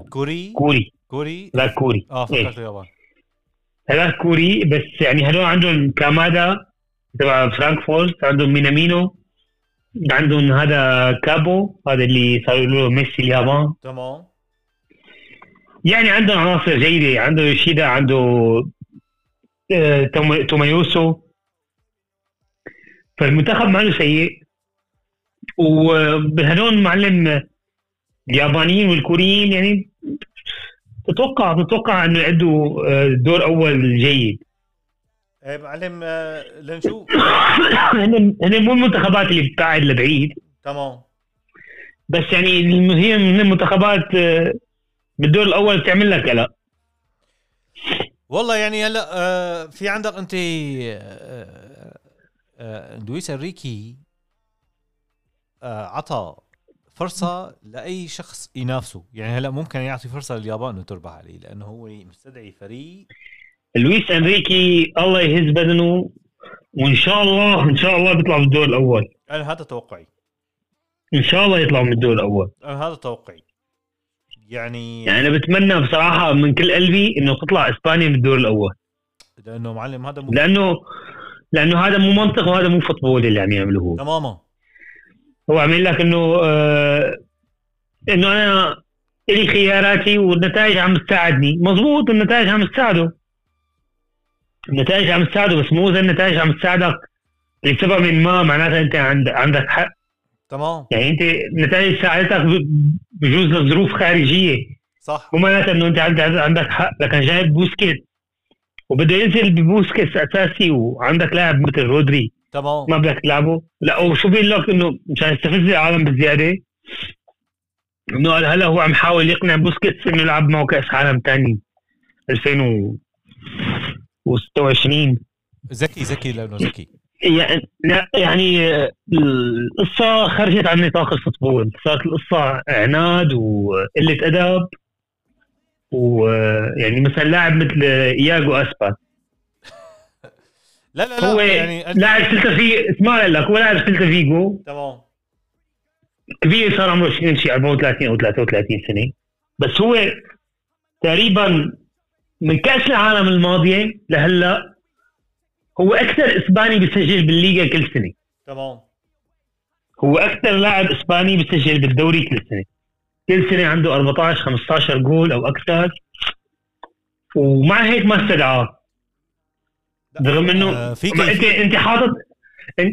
كوري؟ كوري. كوري؟ لا كوري. آه إيه. فكرت اليابان هذاك كوري بس يعني هدول عندهم كامادا تبع فرانكفورت عندهم مينامينو عندهم هذا كوبو هذا اللي صار له ميسي اليابان. تمام. يعني عندهم عناصر جيدة عنده يوشيدا عنده آه، تومي- تومياسو فالمنتخب ما له سيء وهدول معلم اليابانيين والكوريين يعني تتوقع تتوقع إنه يعدوا آه، دور أول جيد. إيه معلم آه، لنشوف. هن هن مو المنتخبات اللي بتبعد لبعيد. تمام. بس يعني هي من المنتخبات آه، بالدور الأول بتعمل لك قلق. والله يعني هلا آه، في عندك أنت لويس أنريكي آه، عطى فرصة لأي شخص ينافسه. يعني هلا ممكن يعطي فرصة لليابان إنه تربح عليه لأنه هو مستدعي فريق لويس أنريكي الله يهز بدنه وإن شاء الله إن شاء الله بيطلع بالدور الأول. أنا هذا توقعي. إن شاء الله يطلع من الدور الأول. أنا هذا توقعي. يعني يعني أنا بتمنى بصراحة من كل قلبي إنه تطلع إسبانيا من الدور الأول. لأنه معلم هذا مو لأنه لأنه هذا مو منطق وهذا مو فوتبول اللي عم يعمله هو تماما. هو عم يقول لك إنه آه إنه أنا لي خياراتي والنتائج عم تساعدني. مزبوط النتائج عم تساعده. النتائج عم تساعده بس مو اذا النتائج عم تساعدك. لسبب ما معناتها أنت عندك حق. تمام. يعني أنت النتائج ساعدتك بجوز لظروف خارجية. صح. مو معناتها إنه أنت عندك عندك حق لكن جايب بوسكيتس. وبده ينزل ببوسكيتس أساسي وعندك لاعب مثل رودري. تمام. ما بدك تلعبه. لا وشو بيقول لك إنه مشان يستفز العالم بزياده إنه قال هلا هو عم يحاول يقنع بوسكيتس إنه يلعب معه كأس عالم ثاني 2000 و و26 زكي زكي لأنه زكي يعني القصة خرجت عن نطاق ال football. صارت القصة عناد وقلة أدب ويعني مثلا لاعب مثل إياجو أسباس. لا لا لا هو يعني لاعب سلتا في اسمع لك هو لاعب سلتا فيجو. تمام. كبير صار عمره 20 شيء 34 أو 33 سنة. بس هو تقريبا من كأس العالم الماضيه لهلا هو أكثر إسباني بيسجل بالليغا كل سنة. تمام. هو أكثر لاعب إسباني بيسجل بالدوري كل سنة. كل سنة عنده 14 15 جول أو أكثر. ومع هيك ما استدعاه. رغم انه آه، في ما انت إنت حاطط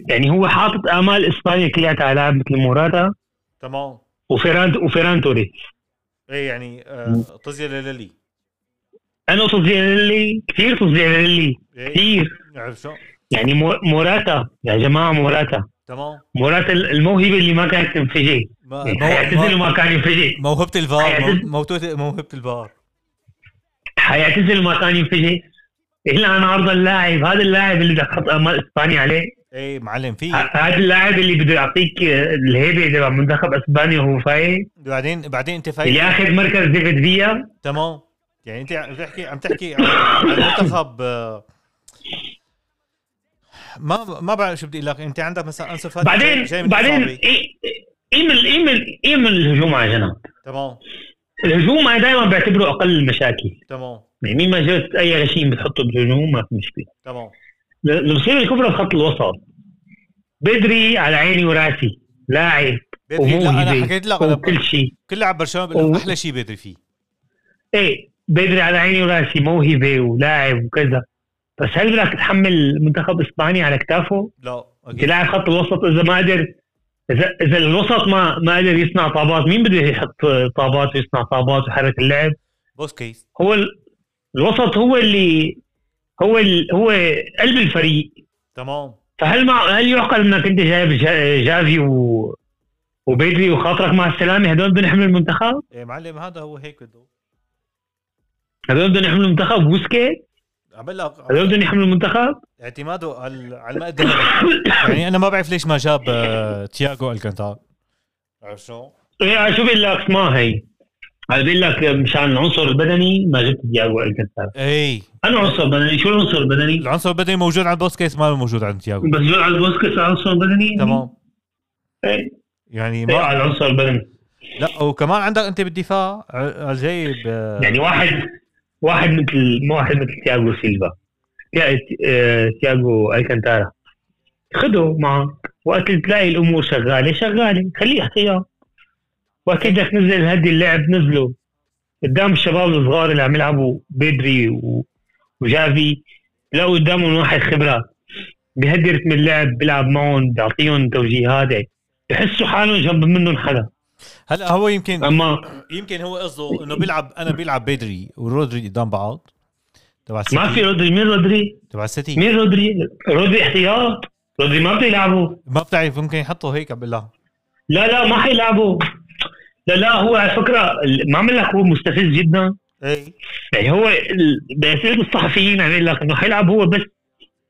يعني هو حاطط آمال إسبانيا كلها على لاعب مثل موراتا. تمام. وفيران وفيران توريس. إيه يعني آه، طزية للي أنا تضيع كثير تضيع لي إيه. كثير. شو يعني مو- موراتا يا جماعة موراتا. تمام. موراتا الموهبة اللي ما كانت تنفجر. ما حيعتزل وما كان ينفجر. موهبة الفار حيعتزل. مو- موتوت- موهبة الفار. حيعتزل ما كان ينفجر. إلا أنا عرض اللاعب. هذا اللاعب اللي بدك تحط امال إسبانيا عليه. إيه معلم في هذا اللاعب اللي بده يعطيك الهيبة تبع منتخب إسبانيا وهو فايق بعدين بعدين أنت اللي فايق اخذ مركز ديفيد فيا. تمام. يعني انت عم تحكي عم تحكي عن المنتخب آه، ما ما بعرف شو بدي أقول لك. انت عندك مثلا أنسو فاتي بعدين جاي- من بعدين الإصابة. إيه- ايمن ايمن ايمن الهجوم على جنب تمام. الهجوم أنا دائما بعتبره أقل المشاكل. تمام. يعني مين ما جبت أي غشيم بتحطه بالهجوم ما في مشكلة. تمام. المصيبه الكبرى بخط الوسط. بدري على عيني وراسي لاعب بدري؟ لا أنا حكيت لك وكل شيء. كل لاعب برشلونة بقول لك أحلى شيء بدري فيه. إيه بدري على عيني وراسي موهبة ولاعب وكذا بس هل بدك تحمل منتخب إسبانيا على كتافه؟ لا انت لاعب خط الوسط إذا ما قدر إذا إذا الوسط ما ما قدر يصنع طابات مين بده يحط طابات ويصنع طابات ويحرك اللعب؟ بوسكيس هو ال... الوسط هو اللي هو ال... هو قلب الفريق تمام فهل مع هل يعقل إنك أنت جايب جا... جافي و... وبيدري وخاطرك مع السلامة هدول بدهم يحملوا المنتخب؟ إيه معلم هذا هو هيك بده هدول بدهم يحملوا المنتخب لك هدول بدهم يحملوا المنتخب؟ اعتماده على على الماء الذهبي يعني أنا ما بعرف ليش ما جاب آه، تياغو ألكانتار. عرفت شو؟ إيه شو بقول لك؟ ما هي. أنا بقول لك مشان العنصر البدني ما جبت دياغو الكنتار إي. أنا عنصر بدني. شو العنصر البدني؟ العنصر البدني موجود عند بوسكيس ما موجود عند تياغو. بس جول على البوسكس عنصر بدني؟ تمام. إيه. يعني إيه، ما على العنصر البدني لا وكمان عندك أنت بالدفاع ع- جايب آه، يعني واحد واحد مثل واحد مثل تياغو سيلفا. آه، تياغو الكنتارا خده معك وقت تلاقي الأمور شغالة شغالة. خليه احتياط وقت بدك تنزل هدي اللعب نزله. قدام الشباب الصغار اللي عم يلعبوا بدري وجافي لو قدامهم واحد خبرة. بهدي رتم اللعب بيلعب معهم بيعطيهم توجيهات. بحسوا حالهم جنب منهم حدا هلا هو يمكن أما يمكن هو قصده إنه بيلعب أنا بيلعب بيدري ورودري قدام بعض. تبع ما في رودري مين رودري؟ تبع السيتي مين رودري؟ رودري احتياط. رودري ما بده يلعبه ما بتعرف ممكن يحطه هيك بالله. لا لا ما حيلعبه. لا لا هو على فكرة ما عمل لك هو مستفز جدا. اي يعني هو بأسئلة الصحفيين عم يقول لك إنه حيلعب هو بس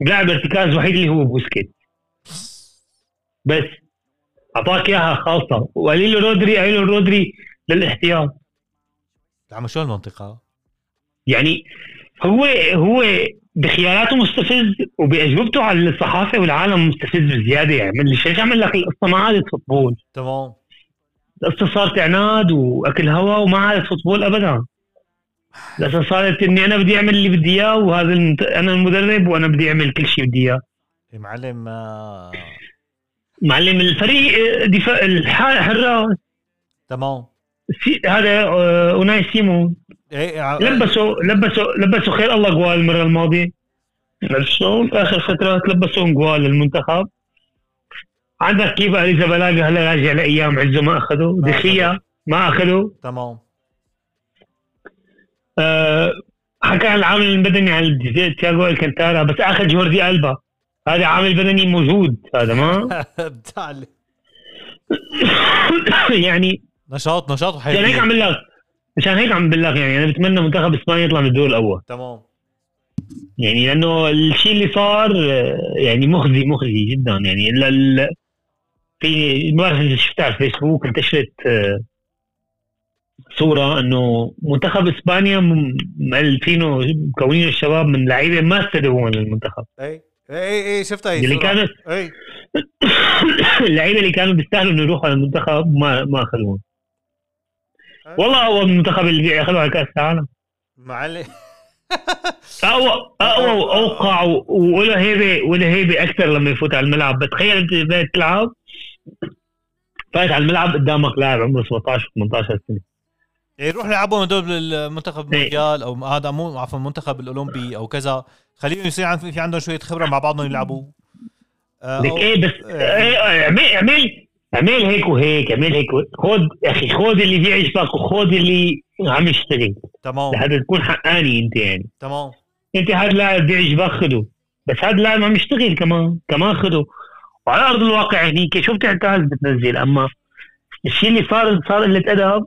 لاعب ارتكاز وحيد اللي هو بوسكيتس. بس. أعطاك إياها خاصة. وقال له رودري قال له رودري للاحتياط. عم شو المنطقة. يعني هو هو بخياراته مستفز وبأجوبته على الصحافة والعالم مستفز بزيادة. يعني من ليش عمل لك القصة ما عادت football تمام. القصة صارت عناد وأكل هوا وما عادت football ابدا. القصة صارت إني أنا بدي أعمل اللي بدي إياه وهذا. أنا المدرب وأنا بدي أعمل كل شيء بدي إياه. يا معلم آه، معلم الفريق دفاع الح- الحراس تمام. سي... هذا آه، أوناي سيمون إيه ع- لبسوا لبسوا لبسوا خير. الله جوال المرة الماضية. عرفت شلون؟ آخر فترات لبسوا جوال للمنتخب عندك كيف أليزا بلاغا هلا راجع لأيام عزه ما أخذوا؟ ما دخيا ما أخذوا؟ تمام. آه، حكى عن العامل البدني عن تياغو الكنتارا بس أخذ جوردي ألبا. هذا عامل بدني موجود هذا ما؟ يعني نشاط نشاط عشان هيك وحيوية عم لك عشان هيك عم بقول لك يعني أنا بتمنى منتخب إسبانيا يطلع من الدور الأول. تمام. يعني لأنه الشيء اللي صار يعني مخزي مخزي جدا يعني ال- ال- في ما بعرف إذا شفتها على الفيسبوك انتشرت آه، صورة إنه منتخب إسبانيا م- مؤلفينه مكونين الشباب من لعيبة ما استدعوهم للمنتخب. أي. اي اي شفتها هي اللي. كانت اي اللعيبة اللي كانوا بيستاهلوا إنه يروحوا على المنتخب ما ما اخذوهم والله هو المنتخب اللي بياخذوا على كأس العالم. معلم. اقوى أقوى وأوقع وله هيبه وله هيبة أكثر لما يفوت على الملعب. بتخيل أنت بدك تلعب فايت على الملعب قدامك لاعب عمره 17 18 سنة. يعني يروح يلعبوا هدول بالمنتخب إيه. المونديال أو هذا مو عفوا المنتخب الأولمبي أو كذا. خليهم يصير في عندهم شوية خبرة مع بعضهم يلعبوا. آه، لك إيه بس إيه اعمل اعمل اعمل هيك وهيك اعمل هيك. خذ يا أخي خذ اللي بيعجبك وخذ اللي عم يشتغل تمام. لحتى تكون حقاني أنت يعني. تمام. أنت هذا اللاعب بيعجبك خده بس هذا اللاعب عم يشتغل كمان كمان خده. وعلى أرض الواقع هنيك شو بتعتاز بتنزل أما الشيء اللي صار صار قله ادب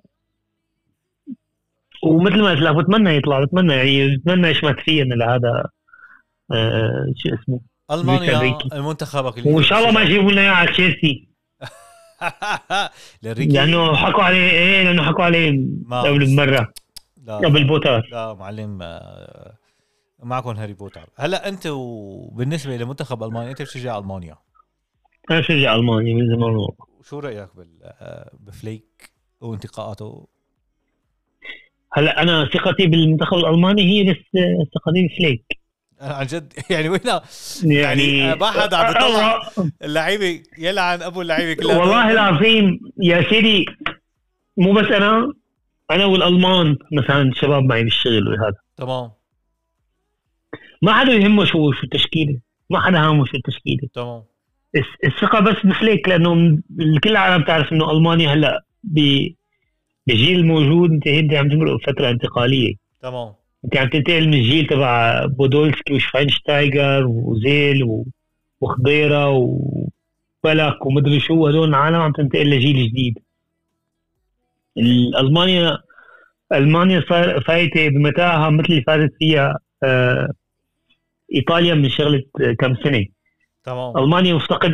ومثل ما قلت لك بتمنى يطلع بتمنى يعني بتمنى يشمت فيه إنه لهذا آه شو اسمه؟ ألمانيا. المنتخبك وإن شاء الله ما يجيبوا لنا إياه على تشيلسي. لأنه حكوا عليه إيه لأنه حكوا عليه قبل مرة لا قبل بوتر. لا معلم آه، معكم هاري بوتر. هلأ أنت وبالنسبة لمنتخب ألمانيا أنت بتشجع ألمانيا؟ أنا بشجع ألمانيا من زمان شو رأيك بال آه، بفليك وانتقاءاته هلا أنا ثقتي بالمنتخب الألماني هي بس آه، ثقتي بفليك أنا عن جد. يعني وين؟ يعني يعني ما حدا عم يطلع آه، اللعيبة يلعن أبو اللعيبة كلها. والله العظيم يا سيدي مو بس أنا أنا والألمان مثلا شباب معي بالشغل وهذا. تمام. ما حدا يهمه شو شو التشكيلة. ما حدا هامه شو التشكيلة. تمام. الثقة بس بفليك لأنه م- كل العالم تعرف إنه ألمانيا هلأ ب- بالجيل الموجود انت انت عم تمرق فترة انتقالية. تمام. انت عم تنتقل من الجيل تبع بودولسكي وشفاينشتايجر وأوزيل و- وخضيرة وبلك ومدري شو هدول العالم عم تنتقل لجيل جديد. ال- ألمانيا المانيا صار فايتة بمتاهة مثل اللي فازت فيها آه، إيطاليا من شغلة آه، كم سنة. تمام. ألمانيا مفتقد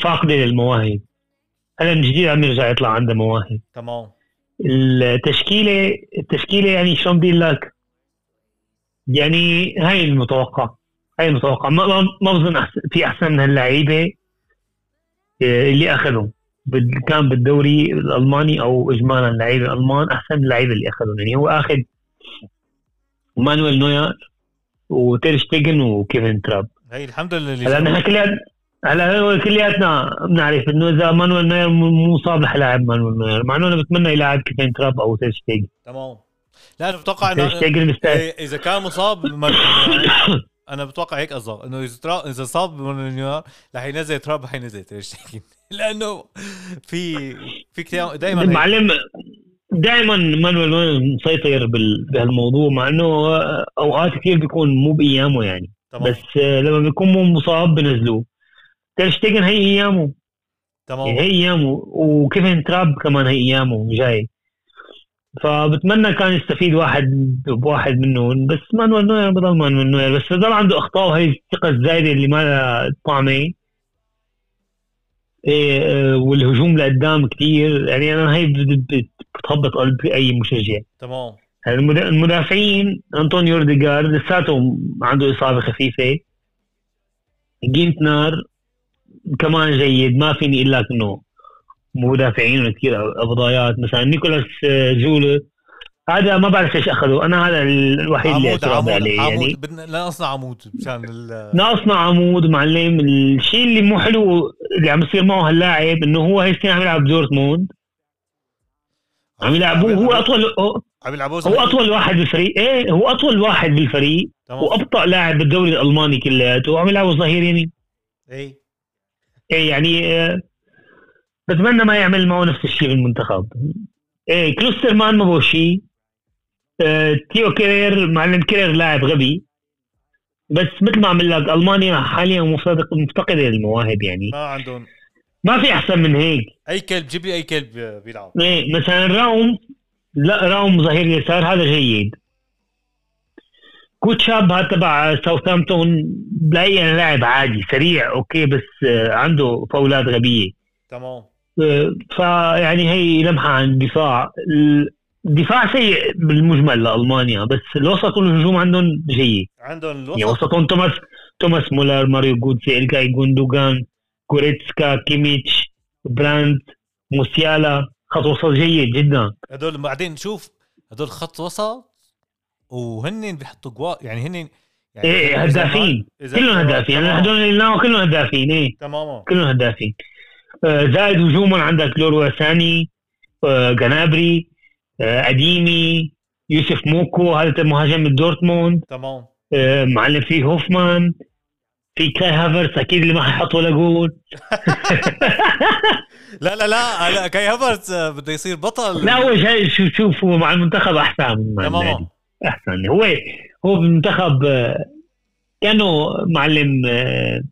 فاقدة للمواهب. هلا من جديد عم يرجع يطلع عنده مواهب. تمام. التشكيلة التشكيلة يعني شلون بدي لك؟ يعني هاي المتوقع هاي المتوقع. ما ما بظن في أحسن من هاللعيبة آه، اللي اخذوا بال- كان بالدوري الألماني أو اجمالا اللعيبه الألمان أحسن من اللعيبه اللي اخذوا يعني هو آخذ مانويل نوير وتير شتيجن وكيفن تراب. هي الحمد لله اللي هلا نحن كلياتنا هلا هو كلياتنا بنعرف إنه إذا مانويل نوير مو صالح لاعب مانويل نوير. مع إنه أنا بتمنى يلعب كيفن تراب أو تير شتيجن. تمام. لا أنا بتوقع إنه إيه، إذا كان مصاب أنا بتوقع هيك قصدك. إنه إذا. إذا صاب مونيور رح ينزل تراب رح ينزل تير شتيجن لأنه في في كتير دائما المعلم دائما مانويل نوير مسيطر بهالموضوع مع إنه أوقات كثير بيكون مو بأيامه يعني. تمام. بس آه، لما بيكون مو مصاب بنزلوه. تير شتيجن هي ايامه تمام هي ايامه وكيفن تراب كمان هي ايامه جاي فبتمنى كان يستفيد واحد بواحد منهم بس مانويل نوير بضل مانويل نوير بس بضل عنده اخطاء وهي الثقه الزايده اللي ما لها طعمه إيه والهجوم لقدام كثير يعني أنا هي بت- بت- بتهبط قلب اي مشجع تمام المدا- المدافعين انطونيو روديجار لساته عنده اصابه خفيفه جينتر كمان جيد ما فيني أقول لك انه مدافعين كثير أفضايات. مثلا نيكلاس آه، زوله هذا ما بعرف إيش أخذه. أنا هذا الوحيد اللي عمود اعتراض عمود عليه يعني. عمود بدنا لا نصنع عمود مشان. ناقصنا عمود معلم. الشيء اللي مو حلو اللي عم يصير معه هاللاعب إنه هو هي السنة عم يلعب بدورتموند عم يلعبوه هو اطول عم يلعبوه هو أطول واحد بالفريق. إيه هو أطول واحد بالفريق. تمام. وأبطأ لاعب بالدوري الألماني كلياته. وعم يلعبوا ظهير يمين اي إيه. يعني آه، بتمنى ما يعمل معه نفس الشيء بالمنتخب. إيه كلوسترمان ما بو شيء آه، تيلو كيرير معلم كيرير لاعب غبي. بس مثل ما عمل لك ألمانيا حاليا مفتقد- مفتقدة للمواهب يعني. ما عندهم. ما في أحسن من هيك. أي كلب جيب لي أي كلب بيلعب. إيه مثلا راوم لا راوم ظهير يسار هذا جيد. كوتشاب هذا تبع ساوثامبتون بلاقيه يعني لاعب عادي سريع okay بس آه، عنده فاولات غبية. تمام. آه، فيعني هي لمحة عن الدفاع. الدفاع سيء بالمجمل لألمانيا بس الوسط والهجوم عندهم جيد. عندهم يعني الوسط. وسطهم توماس توماس مولر ماريو جوتسي إلكاي جوندوغان كوريتسكا كيميتش براندت موسيالا. خط وسط جيد جدا. هدول بعدين شوف هدول خط وسط وهن بيحطوا جوا يعني هن يعني إيه هدافين. كلهم هدافين. يعني تمام. هدول اللي كلهم هدافين إيه. تماما. كلهم هدافين. آه، زائد هجوما عندك ليروي ساني آه، جنابري آه، أديمي يوسف موكوكو هذا مهاجم دورتموند. تمام. آه، معلم في هوفمان. في كاي هافرتس أكيد اللي ما حيحط ولا جول. لا لا لا كاي هافرتس آه، بده يصير بطل. لا هو جاي شوف شوف مع المنتخب أحسن. تماما. أحسن. هو هو بالمنتخب آه، كانه معلم آه،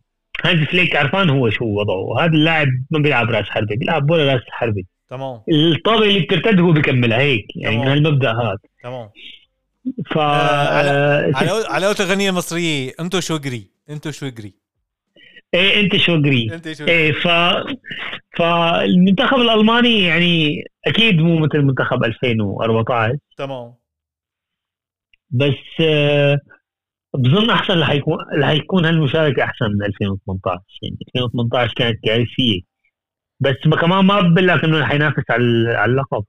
هانز فليك عرفان هو شو وضعه. هذا اللاعب ما بيلعب راس حربة بيلعب ولا راس حربة تمام. الطابة اللي بترتد هو بكملها هيك يعني. من هالمبدأ هذا. تمام. ف آه، على- آه، على على الغنية المصرية أنتو شو قري؟ أنتو شو قري؟ إيه أنت شو قري؟ إيه ف فالمنتخب الألماني يعني أكيد مو مثل منتخب 2014 تمام. بس آه، بظن أحسن رح يكون رح يكون هالمشاركة أحسن من 2018 يعني 2018 كانت كارثية. بس ما كمان ما بقول لك انه رح ينافس على اللقب.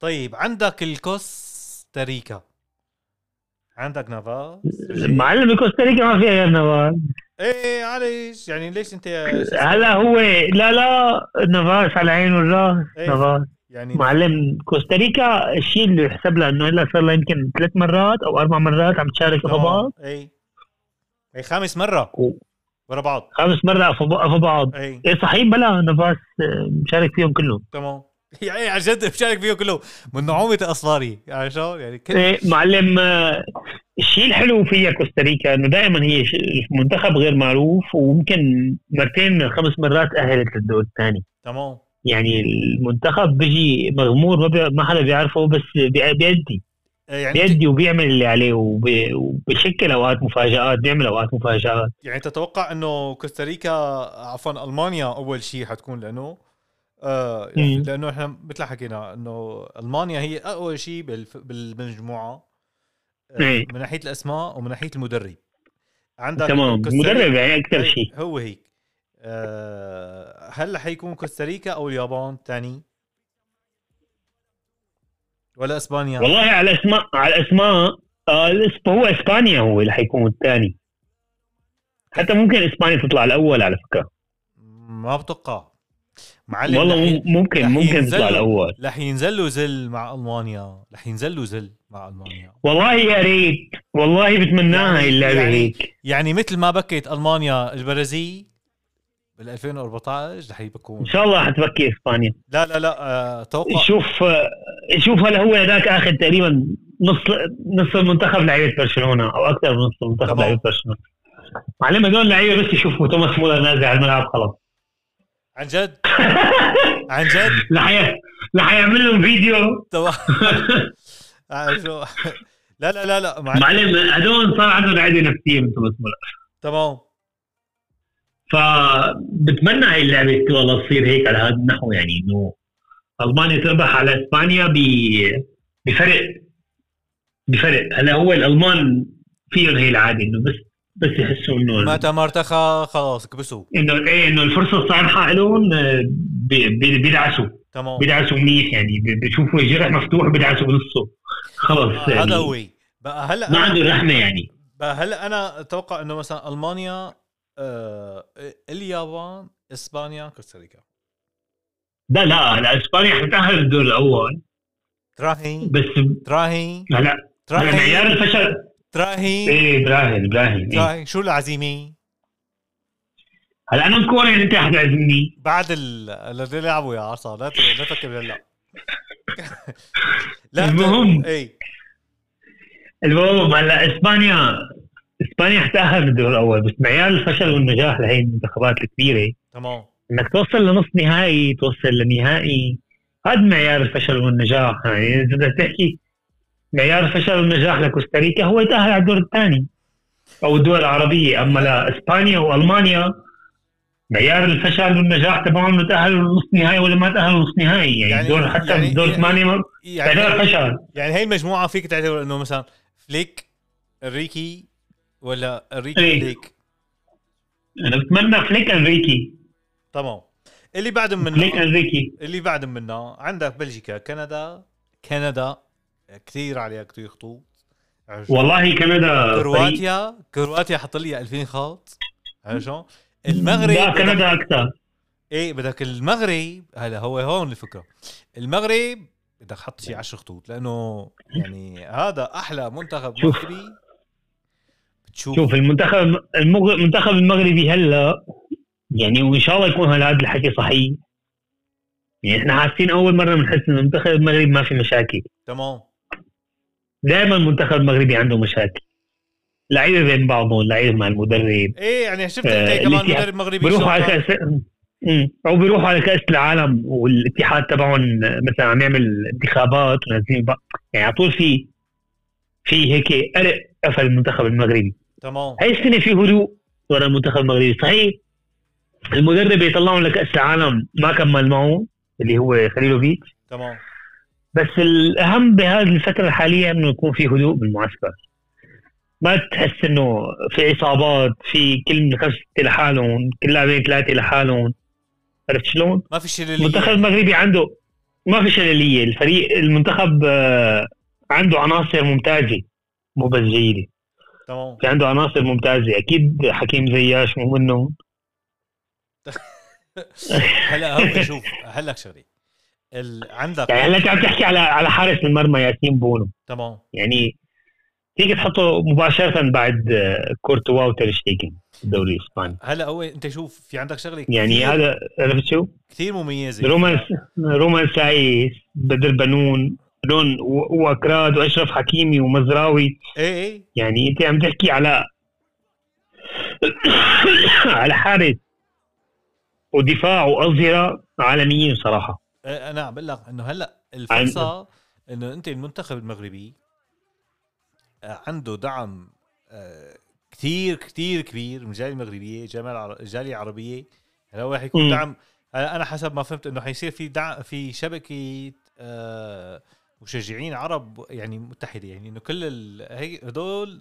طيب عندك الكوستاريكا. عندك نافاس؟ معلم كوستاريكا ما فيها غير نافاس. إيه معلش يعني ليش أنت؟ هلا هو لا لا نافاس على عين والراس إيه. نافاس. يعني معلم كوستاريكا الشيء اللي يحسب لها إنه هلا صار لها يمكن ثلاث مرات أو أربع مرات عم تشارك تمام. اصابات إيه إيه خامس مرة. ورا بعض. خامس مرة في في بعض. إيه إيه صحيح بلا نافاس آه، مشارك فيهم كلهم تمام. يعني عن جد بشارك فيه كله. من نعومة اصفاري يعني شو؟ يعني كل إيه معلم آه، الشيء الحلو فيها كوستاريكا إنه دائما هي منتخب غير معروف وممكن مرتين من خمس مرات أهلت للدور الثاني تمام. يعني المنتخب بيجي مغمور ما. ما حدا بيعرفه بس بي- بيأدي إيه يعني بيأدي وبيعمل اللي عليه. وبشكل أوقات مفاجآت بيعمل أوقات مفاجآت يعني تتوقع إنه كوستاريكا عفوا ألمانيا أول شيء حتكون لأنه آه مم. لأنه إحنا مثل حكينا إنه ألمانيا هي اقوى شيء بالف- بالمجموعة آه، إيه. من ناحية الأسماء ومن ناحية المدرب عندك تمام المدرب يعني أكثر إيه، شيء هو هيك آه هل حيكون كوستاريكا أو اليابان ثاني ولا إسبانيا؟ والله على اسماء على اسماء آه هو إسبانيا هو اللي حيكون الثاني حتى ممكن إسبانيا تطلع الأول على فكرة. ما بتوقع. معلم والله ممكن ممكن. تطلع الأول. رح ينزلوا زل مع ألمانيا. رح ينزلوا زل مع ألمانيا. والله يا ريت. والله بتمناها يعني- هي اللعبة يعني- هيك. يعني مثل ما بكت ألمانيا البرازيل بال 2014 رح يبكون. إن شاء الله حتبكي إسبانيا. لا لا لا آه توقع. شوف آه، شوف هلا هو هذاك اخذ تقريبا نص نص المنتخب لعيبة برشلونة أو أكثر من نص المنتخب. لعيبة برشلونة. معلم هدول اللعيبه بس يشوفوا توماس مولر نازل على الملعب خلص عن جد؟ عن جد؟ رح يعمل لهم فيديو. آه، لا لا لا لا مع... معلم هدول صار عندهم عقده نفسية من توماس مولر. تمام. فبتمنى هاي اللعبة والله تصير هيك على هذا النحو يعني إنه ألمانيا تربح على إسبانيا ب- بفرق بفرق. هلا هو الألمان فيهم هي العادة إنه بس بس يحسوا إنه متى ما ارتخى خلاص كبسوا. إنه إيه إنه الفرصة الصالحة لهم آه، بي- بي- بيدعسوا. تمام. بيدعسوا منيح يعني بيشوفوا الجرح مفتوح بيدعسوا بنصه. خلص آه، يعني هذا هو. بقى هلا ما عنده رحمة يعني. بقى هلا أنا أتوقع إنه مثلا ألمانيا اليابان إسبانيا كوستاريكا. لا لا هلا إسبانيا حتتاهل الدور الأول. تراهي بس تراهي هلا هلا معيار تراهي الفشل. تراهي إيه إبراهيم إيه. تراهي شو العزيمه هلا أنا مكوري أنت حتعزمني بعد ال- اللي يلعبوا يا عصا لا لا تفكر هلا لا المهم. اي المهم هلا إسبانيا. إسبانيا حتاهل بالدور الأول بس معيار الفشل والنجاح لهي المنتخبات الكبيرة. تمام. إنك توصل لنص نهائي توصل لنهائي هذا معيار الفشل والنجاح. يعني إذا بدك تحكي معيار الفشل والنجاح لكوستاريكا هو يتأهل على الدور الثاني أو الدول العربية. أما لإسبانيا وألمانيا معيار الفشل والنجاح تبعهم تاهلوا لنص نهائي ولا ما تاهلوا نص نهائي. يعني, يعني- دور حتى يعني- يعني دور يعني- ثمانيه ما- يعني تعتبر فشل يعني هي المجموعة فيك تعتبر إنه مثلا فليك انريكي ولا انريكي إيه. فليك؟ أنا بتمنى فليك انريكي تمام. اللي بعد فليك منه انريكي اللي بعد منه. عندك بلجيكا كندا. كندا. كثير عليها كثير خطوط والله كندا فريق- كرواتيا. كرواتيا حط لي 2000 خط. شلون؟ المغرب لا كندا أكثر. إيه بدك المغرب. هلا هو هون الفكرة. المغرب بدك تحط شي 10 خطوط لأنه يعني هذا أحلى منتخب. مغربي بتشوف شوف المنتخب المغ- المنتخب المغربي هلا يعني وإن شاء الله يكون هذا الحكي صحيح. يعني إحنا حاسين أول مرة بنحس إنه المنتخب المغربي ما في مشاكل. تمام. دائما المنتخب المغربي عنده مشاكل. لعيبه بين بعضهم لعيبه مع المدرب. إيه يعني شفت آه، انت كمان مدرب مغربي بروحوا على كاس. أو بيروحوا على كأس العالم والاتحاد تبعهم مثلا عم يعمل انتخابات ونازلين يعني على طول في في هيك قلق قفل المنتخب المغربي. تمام. هاي السنة في هدوء ورا المنتخب المغربي. صحيح المدرب يطلعهم لكأس العالم ما كمل معه اللي هو خليلوفيتش. تمام. بس الأهم بهذه الفترة الحالية إنه يكون في هدوء بالمعسكر. ما تحس إنه في إصابات في كل خمسه لحالهم كل لاعبين ثلاثة لحالهم. عرفت شلون؟ ما في شيء المنتخب المغربي عنده ما في شلالية. الفريق المنتخب آه، عنده عناصر ممتازة مو بس جيدة. تمام. في عنده عناصر ممتازة أكيد حكيم زياش مو منهم هلا هو شوف هلا شغله ال... عندك يعني هلا انت عم تحكي على على حارس المرمى ياسين بونو. تمام. يعني فيك تحطه مباشرة بعد آه، كورتوا وترشتيجن الدوري الإسباني. هلا هو أنت شوف في عندك شغلة يعني هذا عرفت شو؟ كثير مميزة. رومان رومان سايس بدر بنون. لون وأكراد وأشرف حكيمي ومزراوي. إيه إيه. يعني أنت عم تحكي على على حارس ودفاع وأظهرة عالميين صراحة. إيه، أنا عم بقول لك إنه هلأ الفرصة إنه أنت المنتخب المغربي آه، عنده دعم آه، كثير كثير كبير من الجالية المغربية الجالية العربية. هلا هو حيكون مم. دعم. أنا حسب ما فهمت إنه حيصير في دعم في شبكة آه، مشجعين عرب يعني متحدة يعني إنه كل ال- هي هدول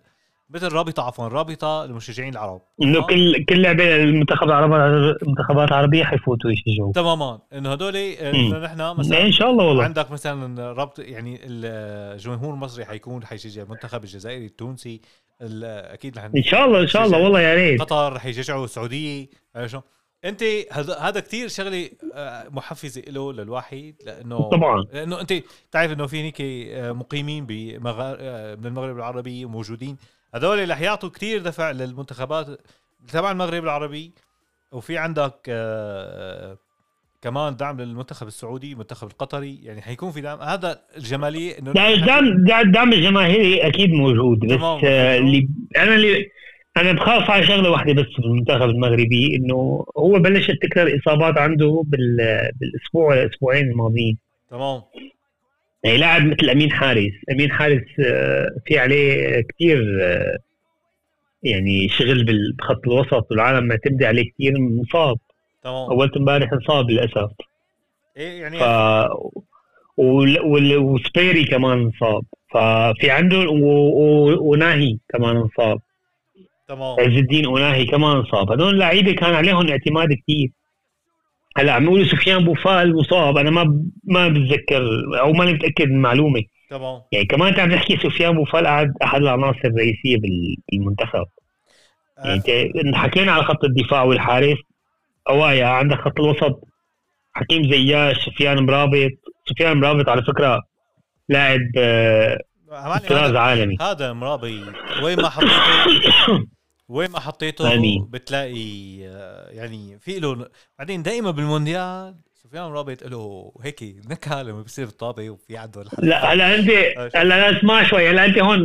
مثل رابطة عفوا رابطة للمشجعين العرب. إنه. كل كل لعبة المنتخب العربي المنتخبات العربية حيفوتوا يشجعوا تماما. إنه هدول. إنه نحن مثلا إن شاء الله والله. عندك مثلا ربط يعني الجمهور المصري حيكون حيشجع المنتخب الجزائري التونسي ال- أكيد رح إن شاء الله إن شاء الله والله يا ريت. قطر رح يشجعوا السعودية. شو انت هذا هذا كثير شغلة آه، محفزة له للواحد لأنه طبعا. لأنه انت بتعرف إنه في هيك آه، مقيمين بمغار... آه، من المغرب العربي موجودين. هذول رح يعطوا كثير دفع للمنتخبات تبع المغرب العربي. وفي عندك كمان دعم للمنتخب السعودي المنتخب القطري. يعني حيكون في دعم. هذا الجمالية إنه الدعم دا- الدعم الجماهيري أكيد موجود بس اللي أنا اللي أنا بخاف على شغلة واحدة بس بالمنتخب المغربي إنه هو بلشت تكثر إصابات عنده بال- بالأسبوع الأسبوعين الماضيين. تمام. يعني لاعب مثل أمين حارس أمين حارس آه، في عليه كثير يعني شغل بخط الوسط والعالم معتمده عليه كثير مصاب. تمام. اول امبارح انصاب للأسف. إيه يعني ف وسبيري كمان انصاب ففي عنده و- و- وناهي كمان انصاب تمام. عز الدين وناهي كمان أنصاب. هذول اللعيبه كان عليهم اعتماد كثير هلا عم يقولوا سفيان بوفال مصاب. أنا ما ما بتذكر أو ماني متأكد من المعلومه تمام. يعني كمان انت عم تحكي سفيان بوفال قاعد أحد العناصر الرئيسية بال- بالمنتخب. يعني آه، انت حكينا على خط الدفاع والحارس أوايا عندك خط الوسط. حكيم زياش سفيان مرابط. سفيان مرابط على فكرة لاعب آه، طراز عالمي. هذا مرابي. وين ما حطيته؟ وين ما حطيته آمين. بتلاقي آه، يعني في له بعدين دائما بالمونديال سفيان مرابط له هيك نكهة لما بصير طابة وفي عنده. لا هلا انت هلا اسمع شوي. هلا أنت هون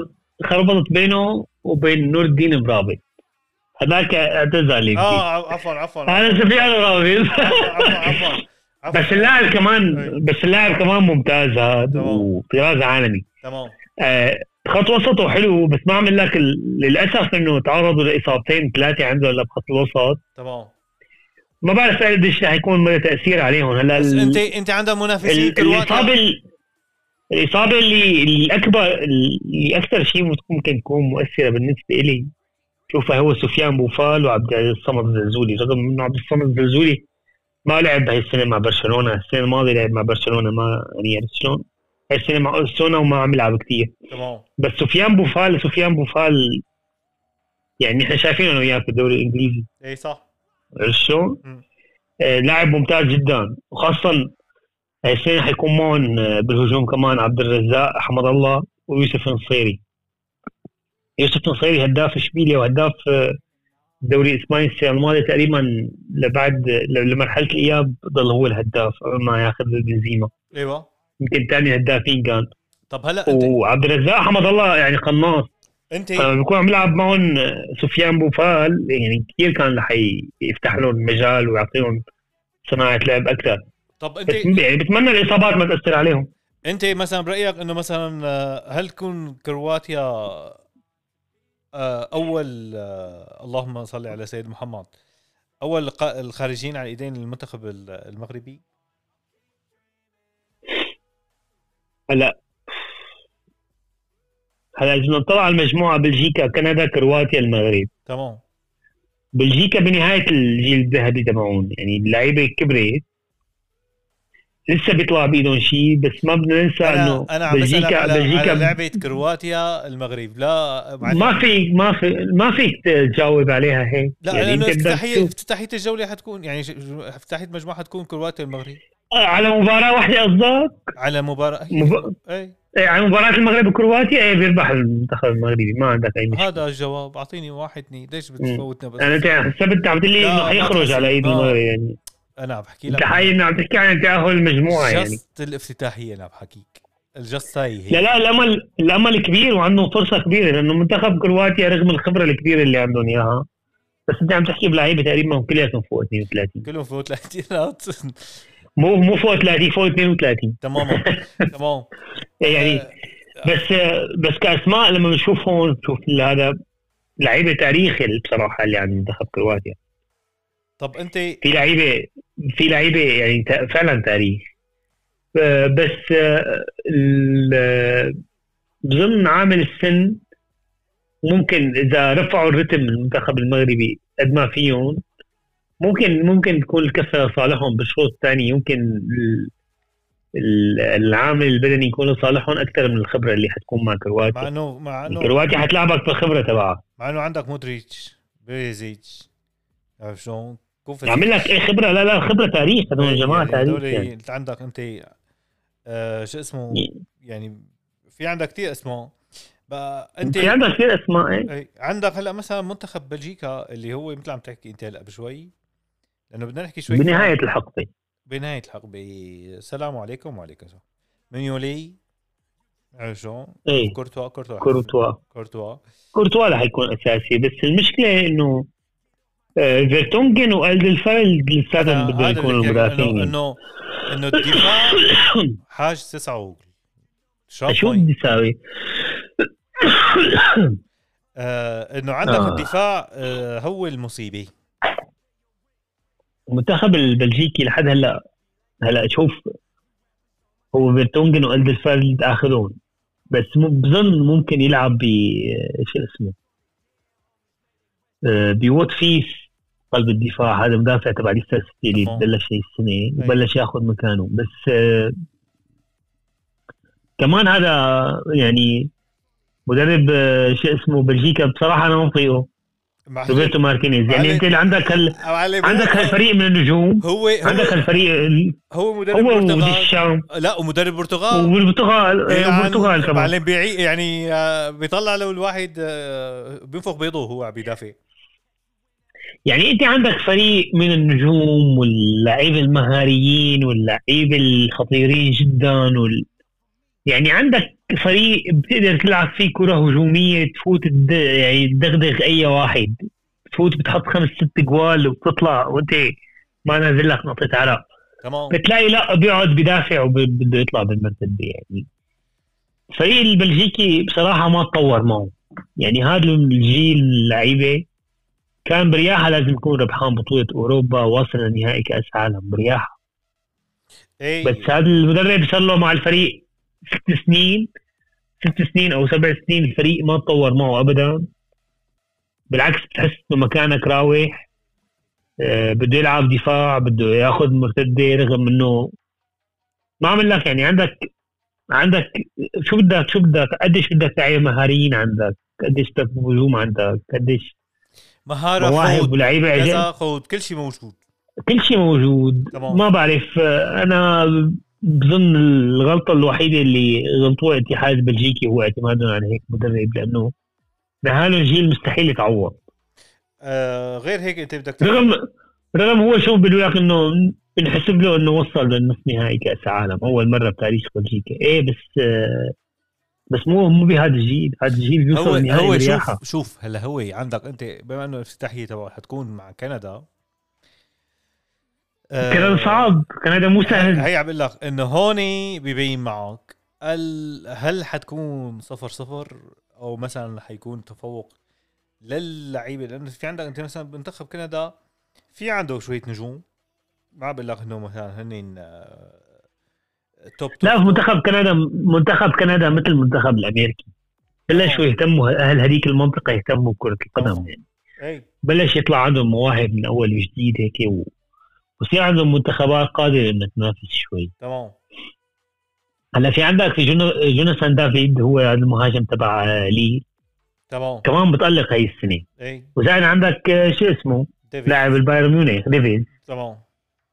خربطت بينه وبين نور الدين مرابط هذاك اعتذر لي آه عفوا عفوا. هذا سفيان مرابط عفوا عفوا بس اللاعب كمان. بس اللاعب كمان ممتاز هذا. وطراز عالمي. تمام. آه، خط وسطه حلو بس ما عمل لك ال- للأسف إنه تعرضوا لإصابتين ثلاثة عنده هلا بخط الوسط. تمام. ما بعرف قديش رح يكون مدى تأثير عليهم. هلأ بس انت أنت عندك منافسين ال- الإصابة الإصابة اللي الاكبر اللي أكثر شيء ممكن تكون مؤثرة بالنسبة لي شوفها هو سفيان بوفال وعبد العزيز الصمد الزلزولي رغم إنه عبد الصمد الزلزولي ما لعب هاي السنة مع برشلونة. السنة الماضية لعب مع برشلونة ما يعني عرفت شلون؟ السنة مع اوسونا وما عم يلعب كثير تمام. بس سفيان بوفال سفيان بوفال يعني إحنا شايفينه أنا وياك بالدوري الإنجليزي. اي صح. عرفت شلون؟ آه لاعب ممتاز جدا. وخاصه السنة حيكون معهم آه، بالهجوم كمان عبد الرزاق حمد الله ويوسف النصيري. يوسف النصيري هداف إشبيليا وهداف آه، الدوري الاسباني السنة الماضية تقريبا لبعد لمرحلة الإياب ضل هو الهداف قبل ما ياخذ بنزيما. إيوه. يمكن ثاني هدافين كان طب هلا انت وعبد الرزاق حمد الله يعني قناص. انت فلما بيكون عم يلعب معهم سفيان بوفال يعني كثير كان رح يفتح لهم مجال ويعطيهم صناعة لعب أكثر. طب انت يعني بتمنى الإصابات ما تأثر عليهم. أنت مثلا برأيك إنه مثلا آه، هل تكون كرواتيا آه، أول آه، اللهم صل على سيد محمد أول الخارجين على إيدين المنتخب المغربي؟ هلا. هلا إذا نطلع على المجموعة بلجيكا كندا كرواتيا المغرب. تمام. بلجيكا بنهاية الجيل الذهبي تبعون. يعني اللعيبة كبرت لسه بيطلع بايدهم شيء بس ما بدنا ننسى إنه أنا عم بلجيكا على, بلجيكا على لعبة كرواتيا المغرب. لا ما في ما في ما فيك تجاوب عليها هيك. لا يعني لأنه افتتاحيه افتتاحية الجولة حتكون يعني افتتاحية المجموعه حتكون كرواتيا المغرب على مباراة واحدة قصدك؟ على مباراة مب... أي. إيه على مباراة المغرب وكرواتيا إيه بيربح المنتخب المغربي ما عندك أي مشكلة. هذا الجواب. أعطيني واحد اثنين ليش بتفوتنا بس؟ أنا أنت حسبت عم تقول لي إنه حيخرج على ايد المغرب يعني. أنا عم بحكي لك. انت عم تحكي عن تأهل المجموعه يعني. جست الافتتاحية أنا بحكيك. الجست هاي هي. لا لا الأمل الأمل كبير وعندهم فرصة كبيرة لأنه منتخب كرواتيا رغم الخبرة الكبيرة اللي عندهم إياها. بس أنت عم تحكي بلعيبة تقريبا كلياتهم فوق 32 كلهم فوق 30 مو مو فوق 30 فوق 32 تماما تمام. يعني آه، بس بس كأسماء لما بنشوفهم بنشوف هذا لعيبة تاريخي بصراحة اللي عند منتخب كرواتيا. طب أنت في لعيبة في لعيبة يعني فعلا تاريخ. آه، بس آه، بظن عامل السن ممكن إذا رفعوا الرتم المنتخب المغربي قد ما فيهم ممكن ممكن تكون الكفه لصالحهم بالشوط الثاني يمكن العامل البدني يكون لصالحهم أكثر من الخبرة اللي حتكون مع كرواتيا مع إنه مع إنه كرواتيا حتلعبك بالخبره تبعها مع إنه عندك مودريتش بيزيتش عرفت شلون؟ عامل لك إيه خبرة؟ لا لا خبرة تاريخ هذول إيه، جماعة يعني تاريخ يعني. أنت عندك أنت آه شو اسمه؟ يعني في عندك كثير اسماء بقى أنت في عندك كثير اسماء إيه, إيه عندك هلأ مثلا منتخب بلجيكا اللي هو مثل عم تحكي أنت هلأ بشوي. لأنه بدنا نحكي شوي بنهاية الحقبه بنهاية الحقبه السلام عليكم وعليكم السلام. ميولي عرفت شلون؟ إيه. كورتوا كورتوا. كورتوا. كورتوا. كورتوا رح يكون أساسي بس المشكلة إنه آه، فيرتونجن والدلفيلد لساتهم بدهم يكونوا المدافعين إنه إنه الدفاع حاج تسعة شو بدي أساوي؟ آه إنه عندك آه. الدفاع آه هو المصيبة. المنتخب البلجيكي لحد هلا هلا شوف هو فيرتونجن وألدرفيريلد اخذون بس بظن ممكن يلعب ب شو اسمه؟ آه، فوت فايس قلب الدفاع. هذا مدافع تبع ليستر سيتي اللي بلش السنة. وبلش ياخذ مكانه. بس آه كمان هذا يعني مدرب آه شو اسمه بلجيكا بصراحة أنا ما بطيقه. روبرتو مارتينيز يعني انت اللي عندك هال... عندك هالفريق من النجوم. هو, هو عندك هالفريق هو مدرب هو البرتغال. لا ومدرب البرتغال. والبرتغال يعني البرتغال كمان. معلم بيعي يعني آه، بيطلع لو الواحد آه، بينفخ بيضه وهو عم بيدافع يعني انت عندك فريق من النجوم واللعيبه المهاريين واللعيبه الخطيرين جدا وال... يعني عندك فريق بتقدر تلعب فيه كرة هجومية تفوت يعني تدغدغ أي واحد. تفوت بتحط خمس ست جوال وبتطلع وأنت ما نازل لك نقطة عرق. تمام بتلاقي لا بيقعد بدافع وبده يطلع بالمرتبه يعني. الفريق البلجيكي بصراحة ما تطور معه. يعني هذا الجيل اللعيبه كان برياحة لازم يكون ربحان بطولة أوروبا واصل لنهائي كأس عالم برياحة. أي. بس هذا المدرب صار له مع الفريق ست سنين ست سنين أو سبع سنين الفريق ما تطور معه ابدا. بالعكس بتحس إنه مكانك راوح آه بده يلعب دفاع بده ياخذ مرتدة رغم إنه ما عمل لك يعني عندك عندك شو بدك شو بدك قديش بدك لعيبه مهاريين عندك؟ قديش بدك هجوم عندك؟ قديش مهارة مواهب ولعيبة كذا كل شيء موجود. كل شيء موجود. تمام. ما بعرف أنا بظن الغلطة الوحيدة اللي غلطوها الاتحاد البلجيكي هو اعتمادهم على هيك مدرب لأنه لهذا الجيل مستحيل يتعوض. آه غير هيك انت بدك رغم رغم هو شو لك إنه بنحسب له إنه وصل للنص نهائي كأس عالم أول مرة بتاريخ بلجيكا. إيه بس آه بس مو مو بهذا الجيل. هذا الجيل بيوصل هو هو شوف شوف هلا هو عندك أنت بما إنه الافتتاحيه تبعه حتكون مع كندا آه، كندا صعب كندا مو سهل. هي عم بقول لك إنه هون ببين معك هل حتكون صفر صفر؟ أو مثلا حيكون تفوق للعيبة؟ لأنه في عندك أنت مثلا منتخب كندا في عنده شوية نجوم. ما بقول لك إنه مثلا هن آه، توب توب لا في منتخب كندا منتخب كندا مثل المنتخب الأمريكي. بلشوا يهتموا أهل هذيك المنطقة يهتموا بكرة القدم. يعني بلش يطلع عندهم مواهب من أول وجديد هيك و... وصير عندهم منتخبات قادرة انها تنافس شوي. تمام. هلأ في عندك في جون... جوناثان دافيد هو المهاجم تبع آه، ليل. تمام. كمان بتألق هاي السنة. إي. وزائد عندك آه، شو اسمه؟ لاعب البايرن ميونخ ديفيس تمام.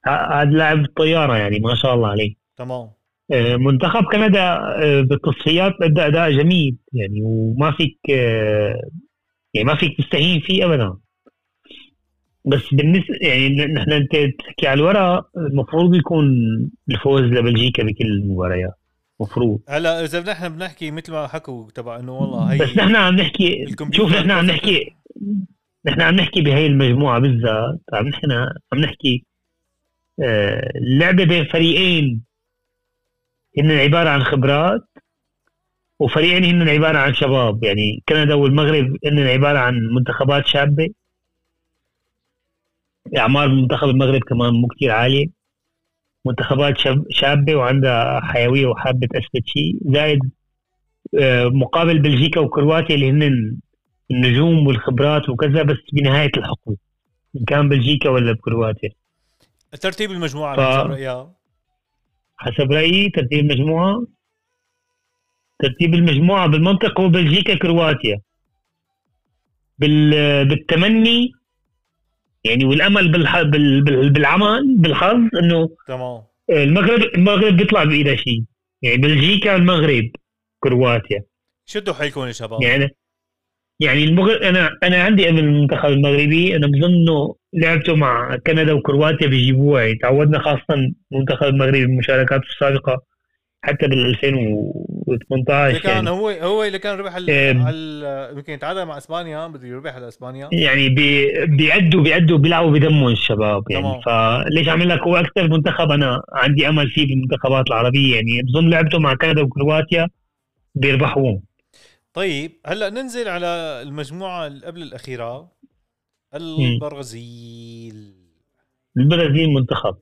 هذا لاعب الطياره يعني ما شاء الله عليه. تمام. آه، منتخب كندا بالتصفيات ادى أداء جميل يعني وما فيك يعني ما فيك تستهين فيه ابدا. بس بالنسبة يعني نحن انت تحكي على الورق المفروض يكون الفوز لبلجيكا بكل المباريات. المفروض. هلا إذا نحن بنحكي مثل ما حكوا تبع إنه والله هي بس نحن عم نحكي شوف نحن عم نحكي نحن عم نحكي بهي المجموعة بالذات. عم نحن عم نحكي آه، اللعبه بين فريقين. هن عبارة عن خبرات وفريقين هن عبارة عن شباب. يعني كندا والمغرب هن عبارة عن منتخبات شابة. إعمار منتخب المغرب كمان مو كثير عاليه منتخبات شاب شابة وعندها حيوية وحابة تثبت شيء. زائد آه، مقابل بلجيكا وكرواتيا اللي هن النجوم والخبرات وكذا بس بنهاية الحقبه إن كان بلجيكا ولا بكرواتيا. ترتيب المجموعة ف- حسب حسب رأيي ترتيب المجموعة. ترتيب المجموعة بالمنطق هو بلجيكا كرواتيا. بال بالتمني يعني والأمل بالح... بال... بال... بالعمل بالحظ إنه تمام. المغرب المغرب بيطلع بايدها شيء. يعني بلجيكا المغرب كرواتيا. شدوا حيلكم يا شباب؟ يعني يعني المغرب أنا أنا عندي أمل المنتخب المغربي. أنا بظن إنه لعبته مع كندا وكرواتيا بيجيبوها. يعني تعودنا خاصة المنتخب المغربي بالمشاركات السابقة. حتى بال 2018 اللي كان يعني. هو هو اللي كان ربح إيه. يمكن تعادل مع إسبانيا بده يربح على اسبانيا يعني بي- بيعدوا بيعدوا بيلعبوا بدمهم الشباب يعني. تمام. فليش عامل لك؟ هو أكثر منتخب أنا عندي أمل فيه بالمنتخبات العربية يعني. بظن لعبته مع كندا وكرواتيا بيربحوهم. طيب هلأ ننزل على المجموعة اللي قبل الأخيرة. البرازيل. البرازيل منتخب.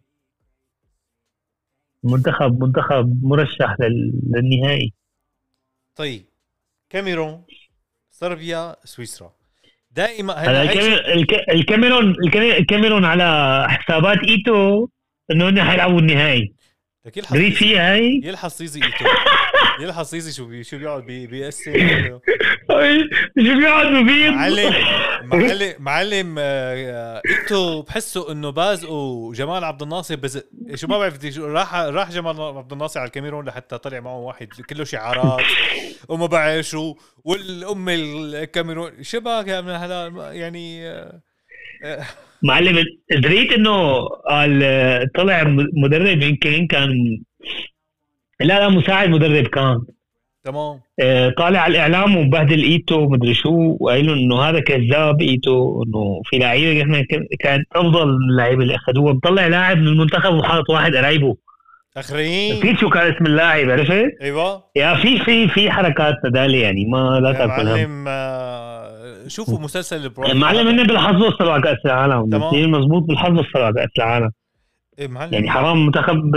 منتخب منتخب مرشح لل- للنهائي. طيب. كاميرون صربيا سويسرا. دائما هلا الكاميرون الك- الكاميرون الك- الكاميرون على حسابات إيتو إنه هن حيلعبوا النهائي. لك يلحظ دريت سيزي فيها هي يلحظ سيزي ايتو يلحظ سيزي شو بي شو بيقعد بي بيقسم؟ هاي، شو بيقعد ببيض؟ معلم معلم معلم آه، ايتو بحسه إنه باز وجمال عبد الناصر بزق شو ما بعرف راح راح جمال عبد الناصر على الكاميرون لحتى طلع معه واحد كله شعارات وما بعرف شو والأم الكاميرون شبك يا ابن الحلال يعني آه، آه، معلم دريت انه قال طلع مدرب يمكن كان لا لا مساعد مدرب كان. تمام. آه، طالع على الإعلام ومبهدل إيتو مدري شو وقايل له إنه هذا كذاب إيتو إنه في لعيبة ك- كانت أفضل من اللعيبة اللي اخذوها مطلع لاعب من المنتخب وحاط واحد قرايبه. آخرين. نسيت شو كان اسم اللاعب عرفت؟ أيوه. يا في في في حركات ندالة يعني ما لا يا شوفوا مسلسل البرو معلم انه بالحظ وصلوا على كأس العالم. تمام. مزبوط بالحظ وصلوا على كأس العالم. إيه معلم. يعني حرام منتخب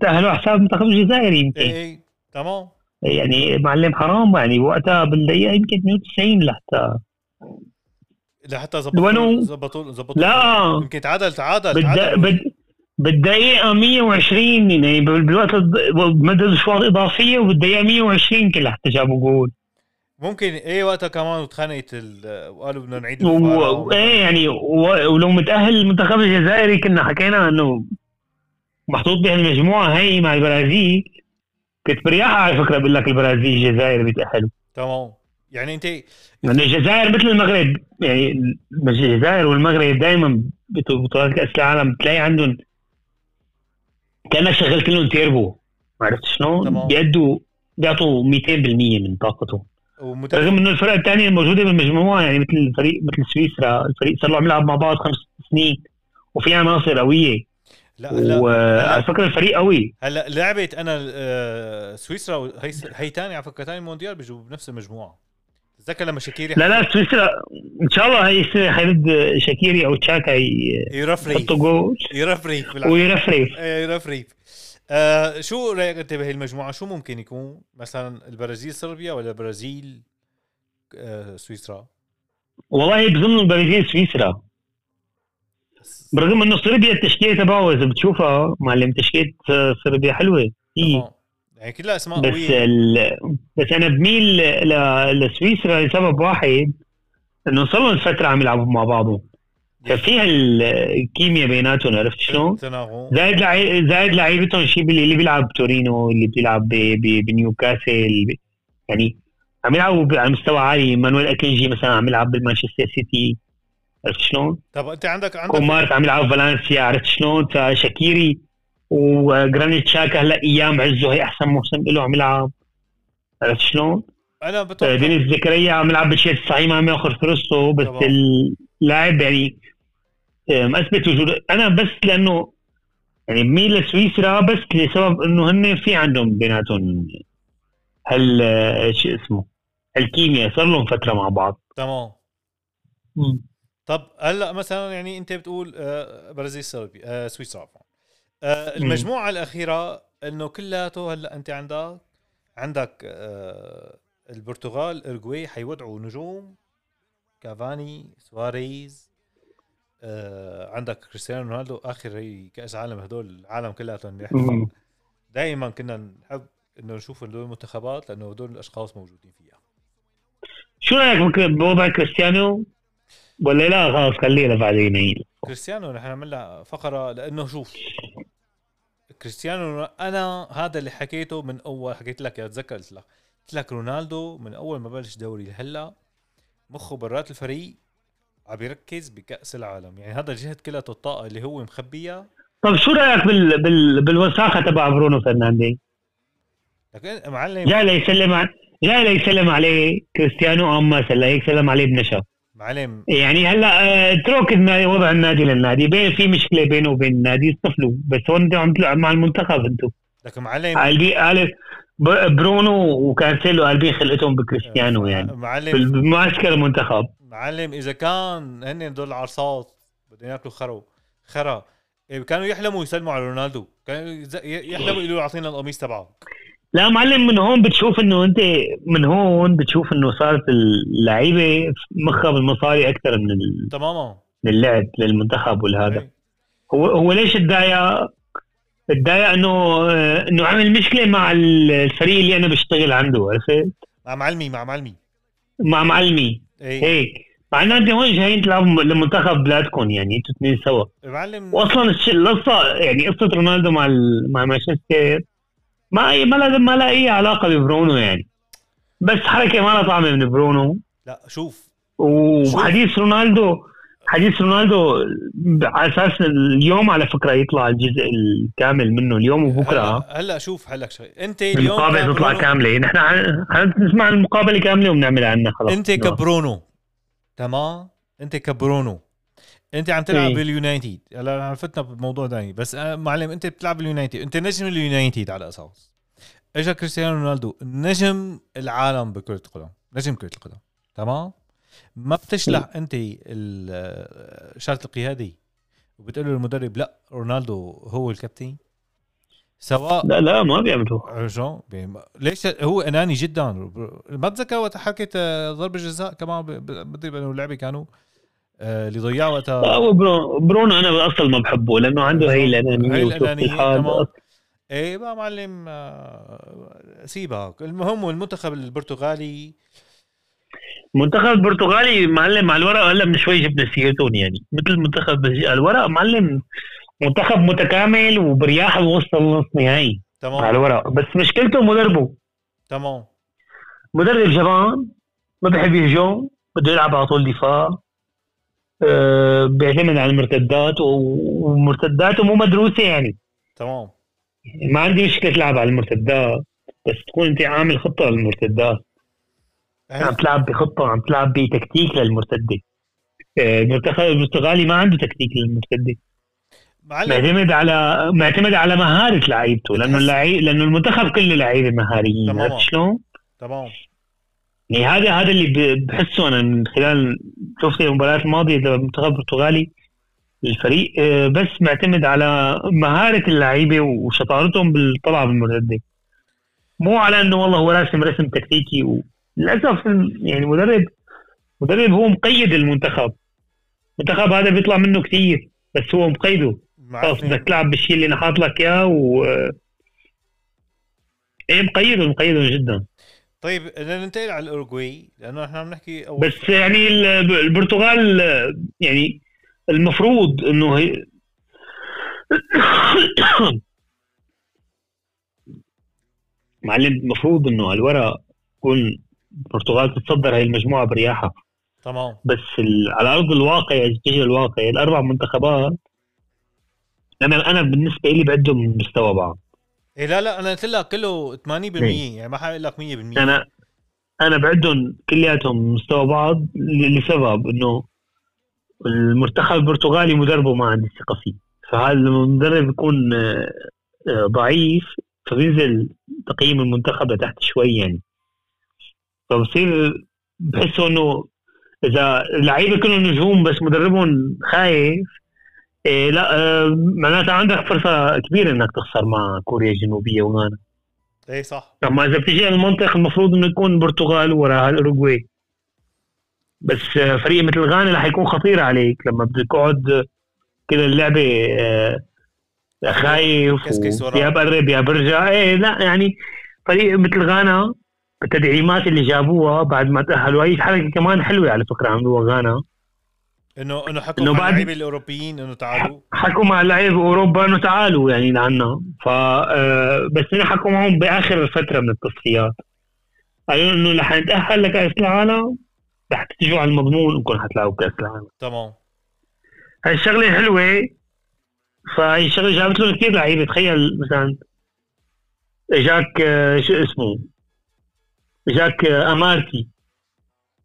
تاهلوا على حساب منتخب الجزائر يمكن. إيه إيه تمام يعني معلم حرام يعني. وقتها بالدقيقة يمكن 92 لحتى لحتى زبطوا ولو- زبطوا زبطوا. لا. يمكن تعادل تعادل بالد... بد... بالدقيقة 120 يعني. بال- بالوقت مدى الاشواط إضافية وبالدقيقة 120 يمكن لحتى جابوا جول. ممكن إيه وقتها كمان وتخانقت ال- وقالوا بدنا نعيد و... وايه يعني و... ولو متأهل المنتخب الجزائري كنا حكينا إنه محطوط بهالمجموعة هي مع البرازيل. كنت برياحة على فكرة بقول لك البرازيل الجزائر بيتأهلوا. تمام. يعني أنت يعني الجزائر مثل المغرب يعني الجزائر والمغرب دائما بطولات كأس العالم بتلاقي عندهم كأنك شغلت لهم تيربو. عرفت شلون؟ بيأدوا بيعطوا 200% من طاقتهم. ومتفق. رغم إنه الفرق الثانية الموجودة بالمجموعة يعني مثل الفريق مثل سويسرا الفريق صار له عم يلعب مع بعض خمس سنين وفي عناصر قوية. لا هلا وعلى فكرة الفريق قوي. هلا لعبه أنا آه، سويسرا هي هي ثاني على فكرة ثاني مونديال بيجوا بنفس المجموعة. تذكر لما شاكيري لا لا سويسرا إن شاء الله هي السنة حيرد شاكيري أو تشاكا يرفرف يحطوا جول. يرفرف. ويرفرف إيه، يرفرف آه شو رأيك أنت بهي المجموعة؟ شو ممكن يكون؟ مثلا البرازيل صربيا ولا البرازيل آه سويسرا؟ والله بظن البرازيل سويسرا. برغم إنه صربيا التشكيلة تبعه إذا بتشوفها معلم تشكيلة صربيا حلوة. هي. يعني كلها أسماء بس قوية. ال... بس أنا بميل ل... لسويسرا لسبب واحد إنه صار لهم فترة عم يلعبوا مع بعضهم. ففيها ال- الكيمياء بيناتهم عرفت شلون؟ زائد لعي... زائد لعيبتهم شيء اللي اللي بيلعب بتورينو اللي بيلعب ب... ب... بنيوكاسل ب... يعني عم يلعبوا ب- على مستوى عالي مانويل أكنجي مثلا عم يلعب بمانشستر سيتي عرفت شلون؟ طب أنت عندك عندك كومرت عم يلعب فالنسيا عرفت شلون؟ فشاكيري وجرانيت شاكا هلأ أيام عزه هي أحسن موسم له عم يلعب عرفت شلون؟ أنا آه، بتوقع دينيس زكريا عم يلعب بالشيء الصحيح ما عم يأخذ فرصته بس. اللاعب يعني مثبت وجود أنا بس لأنه يعني بميل لسويسرا بس لسبب إنه هن في عندهم بيناتهم هال آه، شو اسمه؟ الكيمياء صار لهم فترة مع بعض. تمام. طب هلأ مثلا يعني أنت بتقول آه، برازيل صربيا آه، سويسرا عفوا. آه، المجموعة الأخيرة إنه كلياته هلأ أنت عندك عندك البرتغال أورجواي حيودعوا نجوم. كافاني سواريز آه، عندك كريستيانو رونالدو آخر هي كأس عالم هدول العالم كلياتهم. دائما كنا نحب إنه نشوف هدول المنتخبات لأنه هدول الأشخاص موجودين فيها. شو رأيك بوضع كريستيانو؟ ولا لا خلاص خليه لبعدين هي. كريستيانو رح نعمل لها فقرة لإنه شوف كريستيانو أنا هذا اللي حكيته من أول حكيت لك يا تذكر قلت لك قلت لك رونالدو من أول ما بلش دوري لهلأ مخه برات الفريق. عم يركز بكأس العالم. يعني هذا الجهد كلها الطاقه اللي هو مخبيها. طب شو رأيك بال... بال... بالوساخة تبع برونو فرنانديز؟ لكن معلم جاي ليسلم ع- جاي ليسلم عليه كريستيانو اما سلا هيك سلم عليه بنشا معلم يعني هلا آه، اترك النادي وضع النادي للنادي. بين في مشكلة بينه وبين النادي اصطفلوا بس هون عم تلعب مع المنتخب أنتم لكن معلم قلبي قال ب- برونو وكانسيلو قلبين خلقتهم بكريستيانو يعني. معلم بالمعسكر المنتخب. معلم إذا كان هن دول العرصات بدهم ياكلوا خرو خرا. إيه، كانوا يحلموا يسلموا على رونالدو. كانوا يحلموا يقولوا أعطينا القميص تبعه لا معلم من هون بتشوف إنه أنت من هون بتشوف إنه صارت اللعيبة مخها بالمصاري أكثر من ال- تماما. من اللعب للمنتخب والهذا. إيه. هو هو ليش اتضايق؟ اتضايق إنه إنه عمل مشكلة مع الفريق اللي أنا بشتغل عنده عرفت؟ مع معلمي مع معلمي. مع معلمي. هيك مع انه أنت هون جايين تلعبوا لمنتخب بلادكم يعني أنتوا اثنين سوا. معلم. واصلا القصة يعني قصة رونالدو مع مع مانشستر ما ما لها ما لها أي علاقة ببرونو يعني. بس حركة ما لها طعمه من برونو. لا شوف. وحديث رونالدو حديث رونالدو على أساس اليوم على فكرة يطلع الجزء الكامل منه اليوم وبكرة. هلا, هلا شوف هلك شغله انت اليوم المقابله تطلع كاملة. نحن حنسمع المقابلة كاملة وبنعملها عنا خلاص؟ انت كبرونو. تمام؟ انت كبرونو. انت عم تلعب إيه. باليونايتد. هلا فتنا بموضوع ثاني. بس آه، معلم انت بتلعب باليونايتد. انت نجم اليونايتد على أساس. إجا كريستيانو رونالدو نجم العالم بكرة القدم. نجم كرة القدم. تمام؟ ما بتشلح أنت ال- شرط القيادي؟ وبتقول له المدرب لا رونالدو هو الكابتن. سواء لا لا ما بيعملوا شو ليش؟ هو أناني جدا. ما بتذكر وقت حكيت آه، ضربة جزاء كمان ب- ب- بدي انه اللعبه كانوا آه، اللي ضيعوا لا وقتها هو برونو, برونو أنا بالاصل ما بحبه لأنه عنده هي هي الأنانية الحال. تمام. إيه بقى معلم آه، سيبها المهم المنتخب البرتغالي المنتخب البرتغالي معلم على الورق هلا من شوي جبنا سيرتهم يعني. مثل المنتخب على الورق معلم منتخب متكامل وبرياح بوصل نص نهائي. على تمام الورق. بس مشكلته مدربه. تمام. مدرب جبان ما بحب يهجم بده يلعب على طول دفاع. أه بيعتمد على المرتدات ومرتداته مو مدروسة يعني. تمام. ما عندي مشكلة تلعب على المرتدات بس تكون أنت عامل خطة للمرتدات عم تلعب بخطة عم تلعب بتكتيك للمرتدة. آه، المنتخب البرتغالي ما عنده تكتيك للمرتدة. معتمد على معتمد على مهارة لعيبته لأنه اللعيب لأنه المنتخب كله لعيبه مهاريين. عرفت شلون؟ تمام. يعني هذا هذا اللي بحسه أنا من خلال شفت المباريات الماضية للمنتخب البرتغالي الفريق آه، بس معتمد على مهارة اللعيبة وشطارتهم بالطلعة بالمرتدة. مو على إنه والله هو راسم رسم تكتيكي وللاسف يعني مدرب مدرب هو مقيد المنتخب. المنتخب هذا بيطلع منه كثير بس هو مقيده. معك بدك تلعب بالشيء اللي نحط لك إياه و إيه مقيده مقيده جدا. طيب ننتقل على الأوروغواي لأنه إحنا عم نحكي أول بس يعني ال- البرتغال يعني المفروض إنه هي معلم المفروض إنه على الورق تكون البرتغال تتصدر هاي المجموعة برياحة. تمام. بس ال- على أرض الواقع تيجي الواقع الأربع منتخبات أنا أنا بالنسبة لي بعدهم مستوى بعض. إيه لا لا أنا قلت لك كله 80% يعني ما حقول لك 100% أنا أنا بعدهم كلياتهم مستوى بعض لسبب إنه المنتخب البرتغالي مدربه ما عندي ثقة فيه. فهذا لما المدرب يكون آه، آه، ضعيف فبينزل تقييم المنتخب لتحت شوي يعني. فبصير بحسوا إنه إذا اللعيبة كلهم نجوم بس مدربهم خايف إيه لا آه، معناتها عندك فرصة كبيرة إنك تخسر مع كوريا الجنوبية وغانا إيه صح. أما إذا بتيجي على المنطق المفروض إنه يكون البرتغال وراها الاوروغواي بس آه، فريق مثل غانا رح يكون خطير عليك لما بدك تقعد كده اللعبة آه، خايف. يا بقرب يا برجع إيه لا يعني فريق مثل غانا التدعيمات اللي جابوها بعد ما تأهلوا. هي حركه كمان حلوة على فكرة عملوها غانا انه إنه حكوا إنه مع اللعيبة الأوروبيين إنه تعالوا. حكوا مع اللعيبة أوروبا إنه تعالوا يعني لعنا. ف آه، بس هنا حكوا معهم بآخر فترة من التصفيات. قالوا إنه رح نتأهل لكأس العالم رح تجوا على المضمون انكم حتلاقوا كأس العالم. تمام. هاي الشغلة حلوة. فهي الشغلة جابت لهم كثير لعيبة. تخيل مثلا إجاك آه، شو اسمه؟ اجاك آه، أمارتي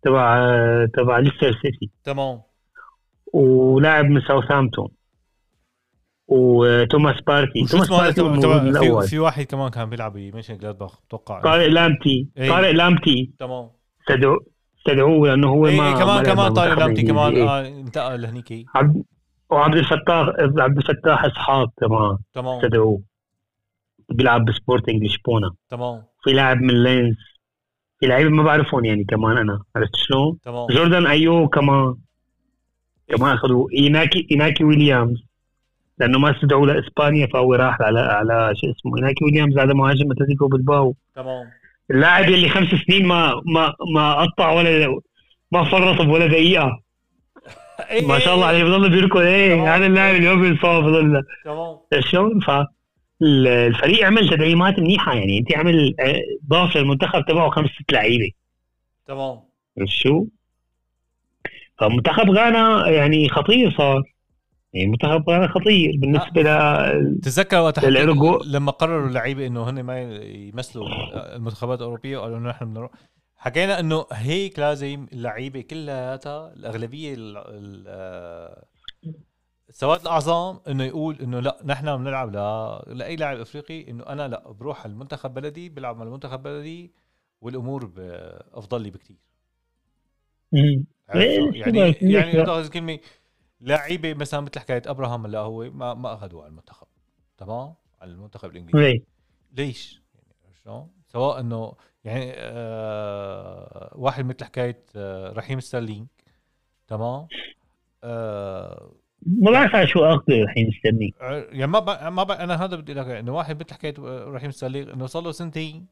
تبع تبع ليستر سيتي. تمام. ولاعب من ساوثهامبتون. وتوماس بارتي توماس بارتي تبع- في, في واحد كمان كان بيلعب بمونشن جلادباخ بتوقع طارق لامتي. إيه. طارق لامتي. تمام. استدعوا استدعوه لأنه هو إيه ما ما كمان كمان طارق لامتي كمان. الإنجليزي. آه انتقل لهنيك. عبد وعبد الفتاح عبد الفتاح إسحاق كمان. تمام. استدعوه بيلعب بسبورتنج لشبونة. تمام. في لاعب من لينز. في لعيبه ما بعرفهم يعني كمان أنا عرفت شلون؟ تمام. جوردان أيو كمان. كمان أخذوا إيناكي إيناكي ويليامز. لأنه ما استدعوا لإسبانيا فهو راح على على شو اسمه إيناكي ويليامز هذا مهاجم أتلتيكو بلباو. تمام. اللاعب اللي خمس سنين ما ما ما قطع ولا ما فرط بولا دقيقة. إيه. ما شاء الله إيه، عليه بضل بيركض. إيه هذا اللاعب اللي ما بينصاب بضل. تمام. شلون؟ ف الفريق عمل تدعيمات منيحة يعني. انت عمل آه، ضاف للمنتخب تبعه خمس ست لعيبة. تمام. شو؟ فمنتخب غانا يعني خطير صار. يعني منتخب غانا خطير بالنسبة ل تتذكر وقت لما قرروا اللعيبة إنه هن ما يمثلوا المنتخبات الأوروبية وقالوا إنه نحن بنروح حكينا إنه هيك لازم اللعيبة كلياتها الأغلبية السواد الاعظم إنه يقول إنه لا نحن بنلعب ل... لأي لاعب إفريقي إنه أنا لا بروح على المنتخب بلدي بلعب مع المنتخب بلدي والأمور ب- أفضل لي بكثير. إيه، يعني يعني الكلمة لعيبة مثلا مثل حكاية أبراهام هلا هو ما ما أخذوه على المنتخب تمام على المنتخب الإنجليزي إيه. ليش؟ يعني شلون؟ سواء إنه يعني آه واحد مثل حكاية آه رحيم ستارلينج تمام آه ما بعرف على شو اخذه الحين مستني يعني ما بق... ما بق... أنا هذا بدي لك إنه واحد مثل حكاية رحيم ستيرلينج إنه صار له سنتين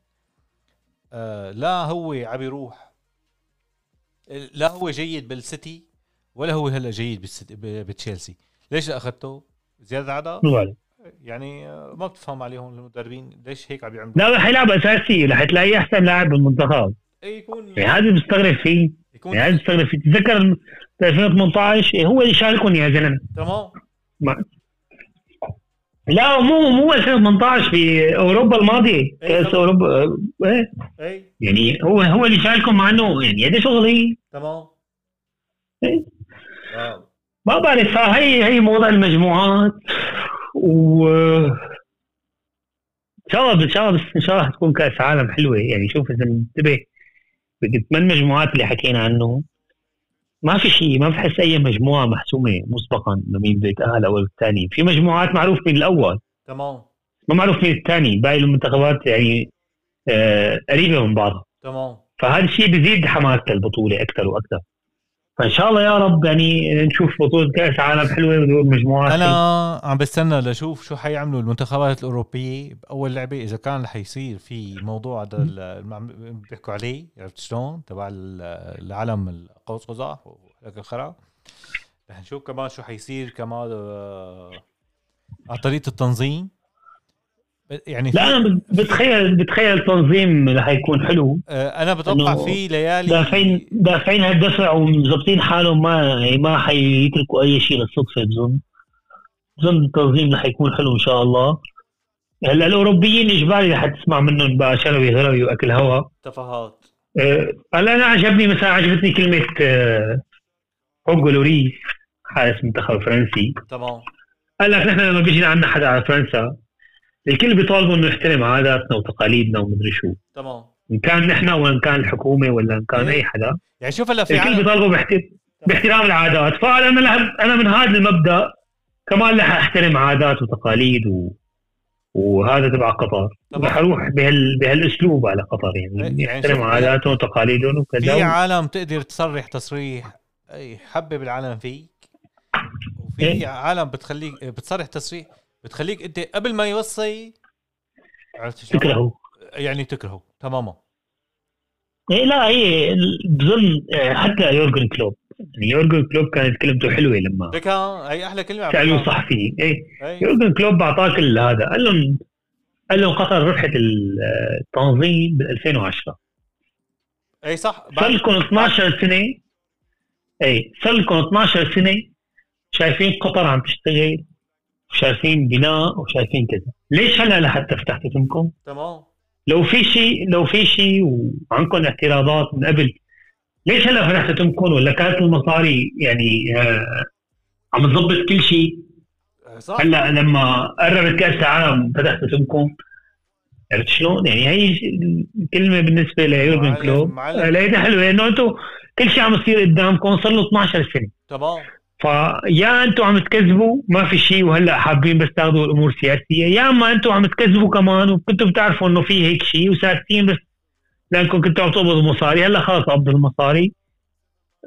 آه لا هو عم يروح لا هو جيد بالسيتي ولا هو هلا جيد بتشيلسي. ليش أخذته؟ زياده عدد يعني آه، ما بتفهم عليهم المدربين ليش هيك عم بيعملوا لا رح يلعب أساسي رح تلاقيه أحسن لاعب بالمنتخب. يكون يعني هذا بستغرب فيه. يكون يعني هذا بستغرب فيه. تتذكر ب 2018 إيه، هو اللي شاركهم يا زلمة. تمام. ما- لا مو مو 2018 في أوروبا الماضية. كاس. أوروبا إيه. اي يعني هو هو اللي شاركهم مع انه يعني هذا شغلي. تمام. إيه. آه. ما بعرف هي هي موضوع المجموعات. و إن شاء الله إن شاء الله إن شاء الله تكون كأس عالم حلوة. يعني شوف إذا انتبه. من المجموعات اللي حكينا عنه ما في شيء ما بحس أي مجموعة محسومة مسبقا انه مين بده يتأهل أول والثاني. في مجموعات معروف مين الأول. تمام ما معروف مين الثاني باقي المنتخبات يعني آه قريبة من بعضها تمام فهذا الشيء بيزيد حماسه البطوله أكثر وأكثر. فإن شاء الله يا رب يعني نشوف بطولة كأس عالم حلوة ودور مجموعات أنا عم بستنى لشوف شو حيعملوا المنتخبات الأوروبية. باول لعبة إذا كان رح يصير في موضوع هذا اللي بيحكوا عليه عرفت شلون؟ تبع العالم القوس قزح وهيك الخرا. رح نشوف كمان شو حيصير كمان آه، على طريقة التنظيم. يعني لا أنا بتخيل بتخيل التنظيم رح يكون حلو. آه، أنا بتوقع في ليالي دافعين دافعين هالدفع ومظبطين حالهم ما يعني ما حيتركوا أي شيء للصدفه بظن بظن التنظيم رح يكون حلو إن شاء الله. هلأ الأوروبيين إجباري رح تسمع منهم بقى شلوي غلوي واكل هوا. تفاهات. هلا أنا عجبني مثلا عجبتني كلمة هوجو لوريس حارس منتخب فرنسي. تمام. قال لك نحن لما بيجي عندنا حدا على فرنسا الكل بيطالبوا إنه يحترم عاداتنا وتقاليدنا ومدري شو. تمام. إن كان نحن وإن كان الحكومة ولا إن كان أي حدا يعني شوف هلا في الكل بيطالبوا باحترام العادات. فانا أنا من هذا المبدأ كمان رح أحترم عادات وتقاليد و... وهذا تبع قطر. رح أروح بهال... بهالأسلوب على قطر. يعني, يعني احترم عاداتهم وتقاليدهم وكذا في عالم تقدر تصرح تصريح يحبب العالم فيك وفي إيه؟ عالم بتخليك بتصرح تصريح بتخليك انت قبل ما يوصي عرفت شلون؟ تكرهه. يعني تكرهه تماما. إيه لا هي بظن حتى يورجن كلوب. يعني يورجن كلوب كانت كلمته حلوة لما لك هي أحلى كلمة سالوه صحفي. إيه يورجن كلوب اعطاك هذا. قال لهم قال لهم قطر ربحت التنظيم بال 2010 اي صح. صار لكم 12 سنة اي صار لكم 12 سنة شايفين قطر عم تشتغل. وشايفين بناء وشايفين كذا. ليش هلا لحتى فتحتوا تمكم تمام. لو في شيء لو في شيء وعندكم اعتراضات من قبل ليش هلا فتحتوا تمكم ولا كانت المصاري يعني آه عم تظبط كل شيء؟ صح. هلا لما قربت كأس العالم فتحتوا تمكم عرفت شلون؟ يعني هي الكلمة بالنسبة ليورجن كلوب لقيتها حلوة انه أنتم كل شيء عم يصير قدامكم صار له 12 سنة. تمام. فيا أنتم عم تكذبوا ما في شيء. وهلأ حابين بس تاخذوا الأمور سياسية. يا أما أنتم عم تكذبوا كمان وكنتوا بتعرفوا إنه في هيك شيء وساكتين بس لأنكم كنتوا عم تقبضوا مصاري. هلأ خلص قبضوا المصاري.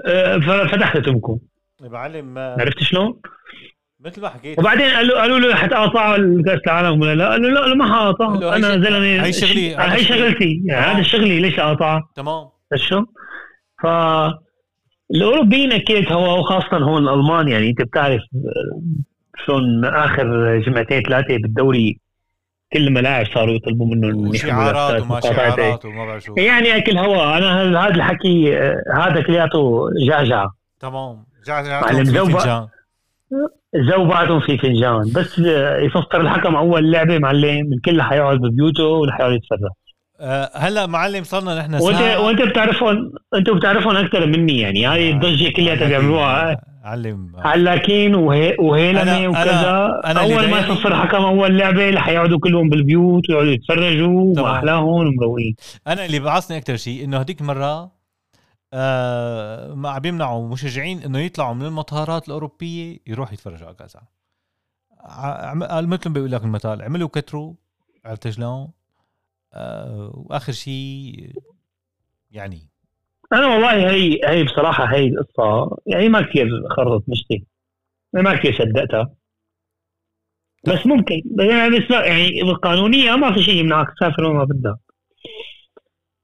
آه، ففتحت تمكم معلم عرفت شلون؟ مثل ما حكيت. وبعدين قالوا قالوا له حتقاطعوا الكاس العالم ولا لا؟ قال له لا ما حقاطع أنا زلمه هي شغلي هي شغلتي. يعني هذا شغلي ليش أقاطعه؟ تمام. شو؟ ف الأوروبيين أكيد هو وخاصه هون الالمان يعني أنت بتعرف شلون آخر جمعتين ثلاثة بالدوري كل الملاعب صاروا يطلبوا منهم شعارات وما شعارات وما بعرف يعني أكل هوا. أنا هذا الحكي هذا كلياته جعجع تمام. جعجع في فنجان. جو بعضهم في فنجان. بس يفطر الحكم أول لعبة معلم الكل حيقعد ببيوته وحيقعد يتفرج. أه هلا معلم صرنا نحن وانت وأنت بتعرفهم أنتم بتعرفهم أكثر مني يعني. هاي الضجة كلها بيعملوها علم. علاكين وهيلمه وكذا. أنا أول ما يصفر حكم أول لعبة رح يقعدوا كلهم بالبيوت ويقعدوا يتفرجوا وأحلاهم ومروقين. أنا اللي بعصني أكثر شيء إنه هذيك المره آه ما عم يمنعوا مشجعين إنه يطلعوا من المطارات الأوروبية يروحوا يتفرجوا على كذا مثل ما بيقول لك المثال عملوا كتروا عرفت شلون؟ آه وآخر شيء يعني. أنا والله هي هي بصراحة هي القصة يعني ما كثير خرط مشتي ما كثير صدقتها. بس ممكن يعني بس يعني بالقانونية ما في شيء يمنعك تسافر وين ما بدك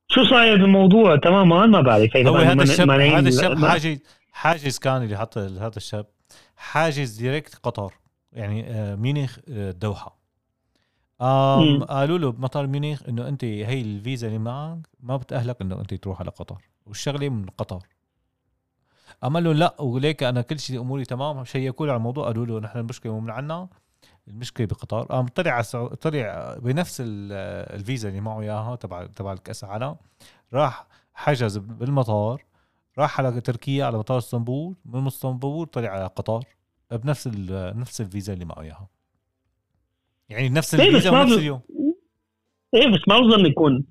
شو صاير بالموضوع تماما؟ ما بعرف. هو هذا الشاب هذا الشاب حاجز حاجز كان اللي حط هذا الشاب. حاجز direct قطر يعني آه، ميونخ الدوحه آه، قالوا له بمطار ميونخ إنه أنت هي الفيزا اللي معك ما بتأهلك إنه أنت تروح على قطر والشغلة من قطر. قام قال له لا وليك أنا كل شيء أموري تمام. شيكوا على الموضوع قالوا له نحن المشكلة مو من عنا المشكلة بقطر. قام طلع على طلع بنفس الفيزا اللي معه إياها تبع تبع الكأس العالم. راح حجز بالمطار راح على تركيا على مطار اسطنبول. من اسطنبول طلع على قطر بنفس ال- نفس الفيزا اللي معه إياها. يعني نفس إيه، الفيزا ما ونفس اليوم. إيه بس ما بظن يكون.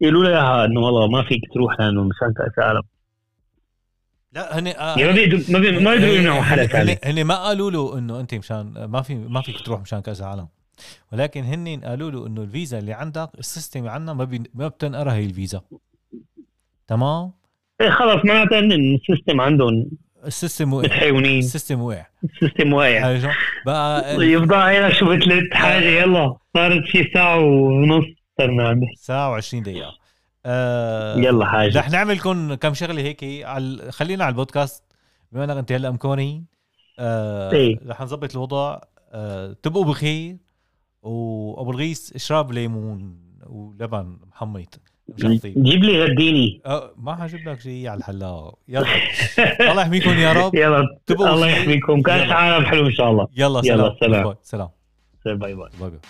يقولوا لها اياها إنه والله ما فيك تروح لأنه مشان كاس العالم. لا هن آه يعني ما بيقدروا ما, بي... ما بيقدروا يمنعوا حدا هن, ثاني. هن ما قالوا له إنه أنت مشان ما في ما فيك تروح مشان كأس العالم. ولكن هن قالوا له إنه الفيزا اللي عندك ال system عندنا ما بي ما بتنقرا هي الفيزا. تمام؟ إيه خلص معناتها إن ال system عندهم ال system وقع متحيونين ال system وقع ال system واقع. شو؟ بقى يفضل هنا شو بتلت حاجة يلا صارت شي ساعة ونص. صرنا عندي ساعة و20 دقيقة. آه يلا حاجة. رح نعمل كم كم شغلة هيك. على خلينا على البودكاست. بما إنك أنت هلا مكونين آه إيه. رح نظبط الوضع. آه تبقوا بخير. وابو الغيث اشرب ليمون ولبن مخيض. جيب لي غديني. أه، ما حجيب لك شيء على الحلا يلا. الله يحميكم يا رب. يلا. الله يحميكم. كاس عالم حلو إن شاء الله. يلا سلام. يلا سلام. سلام bye bye. bye bye.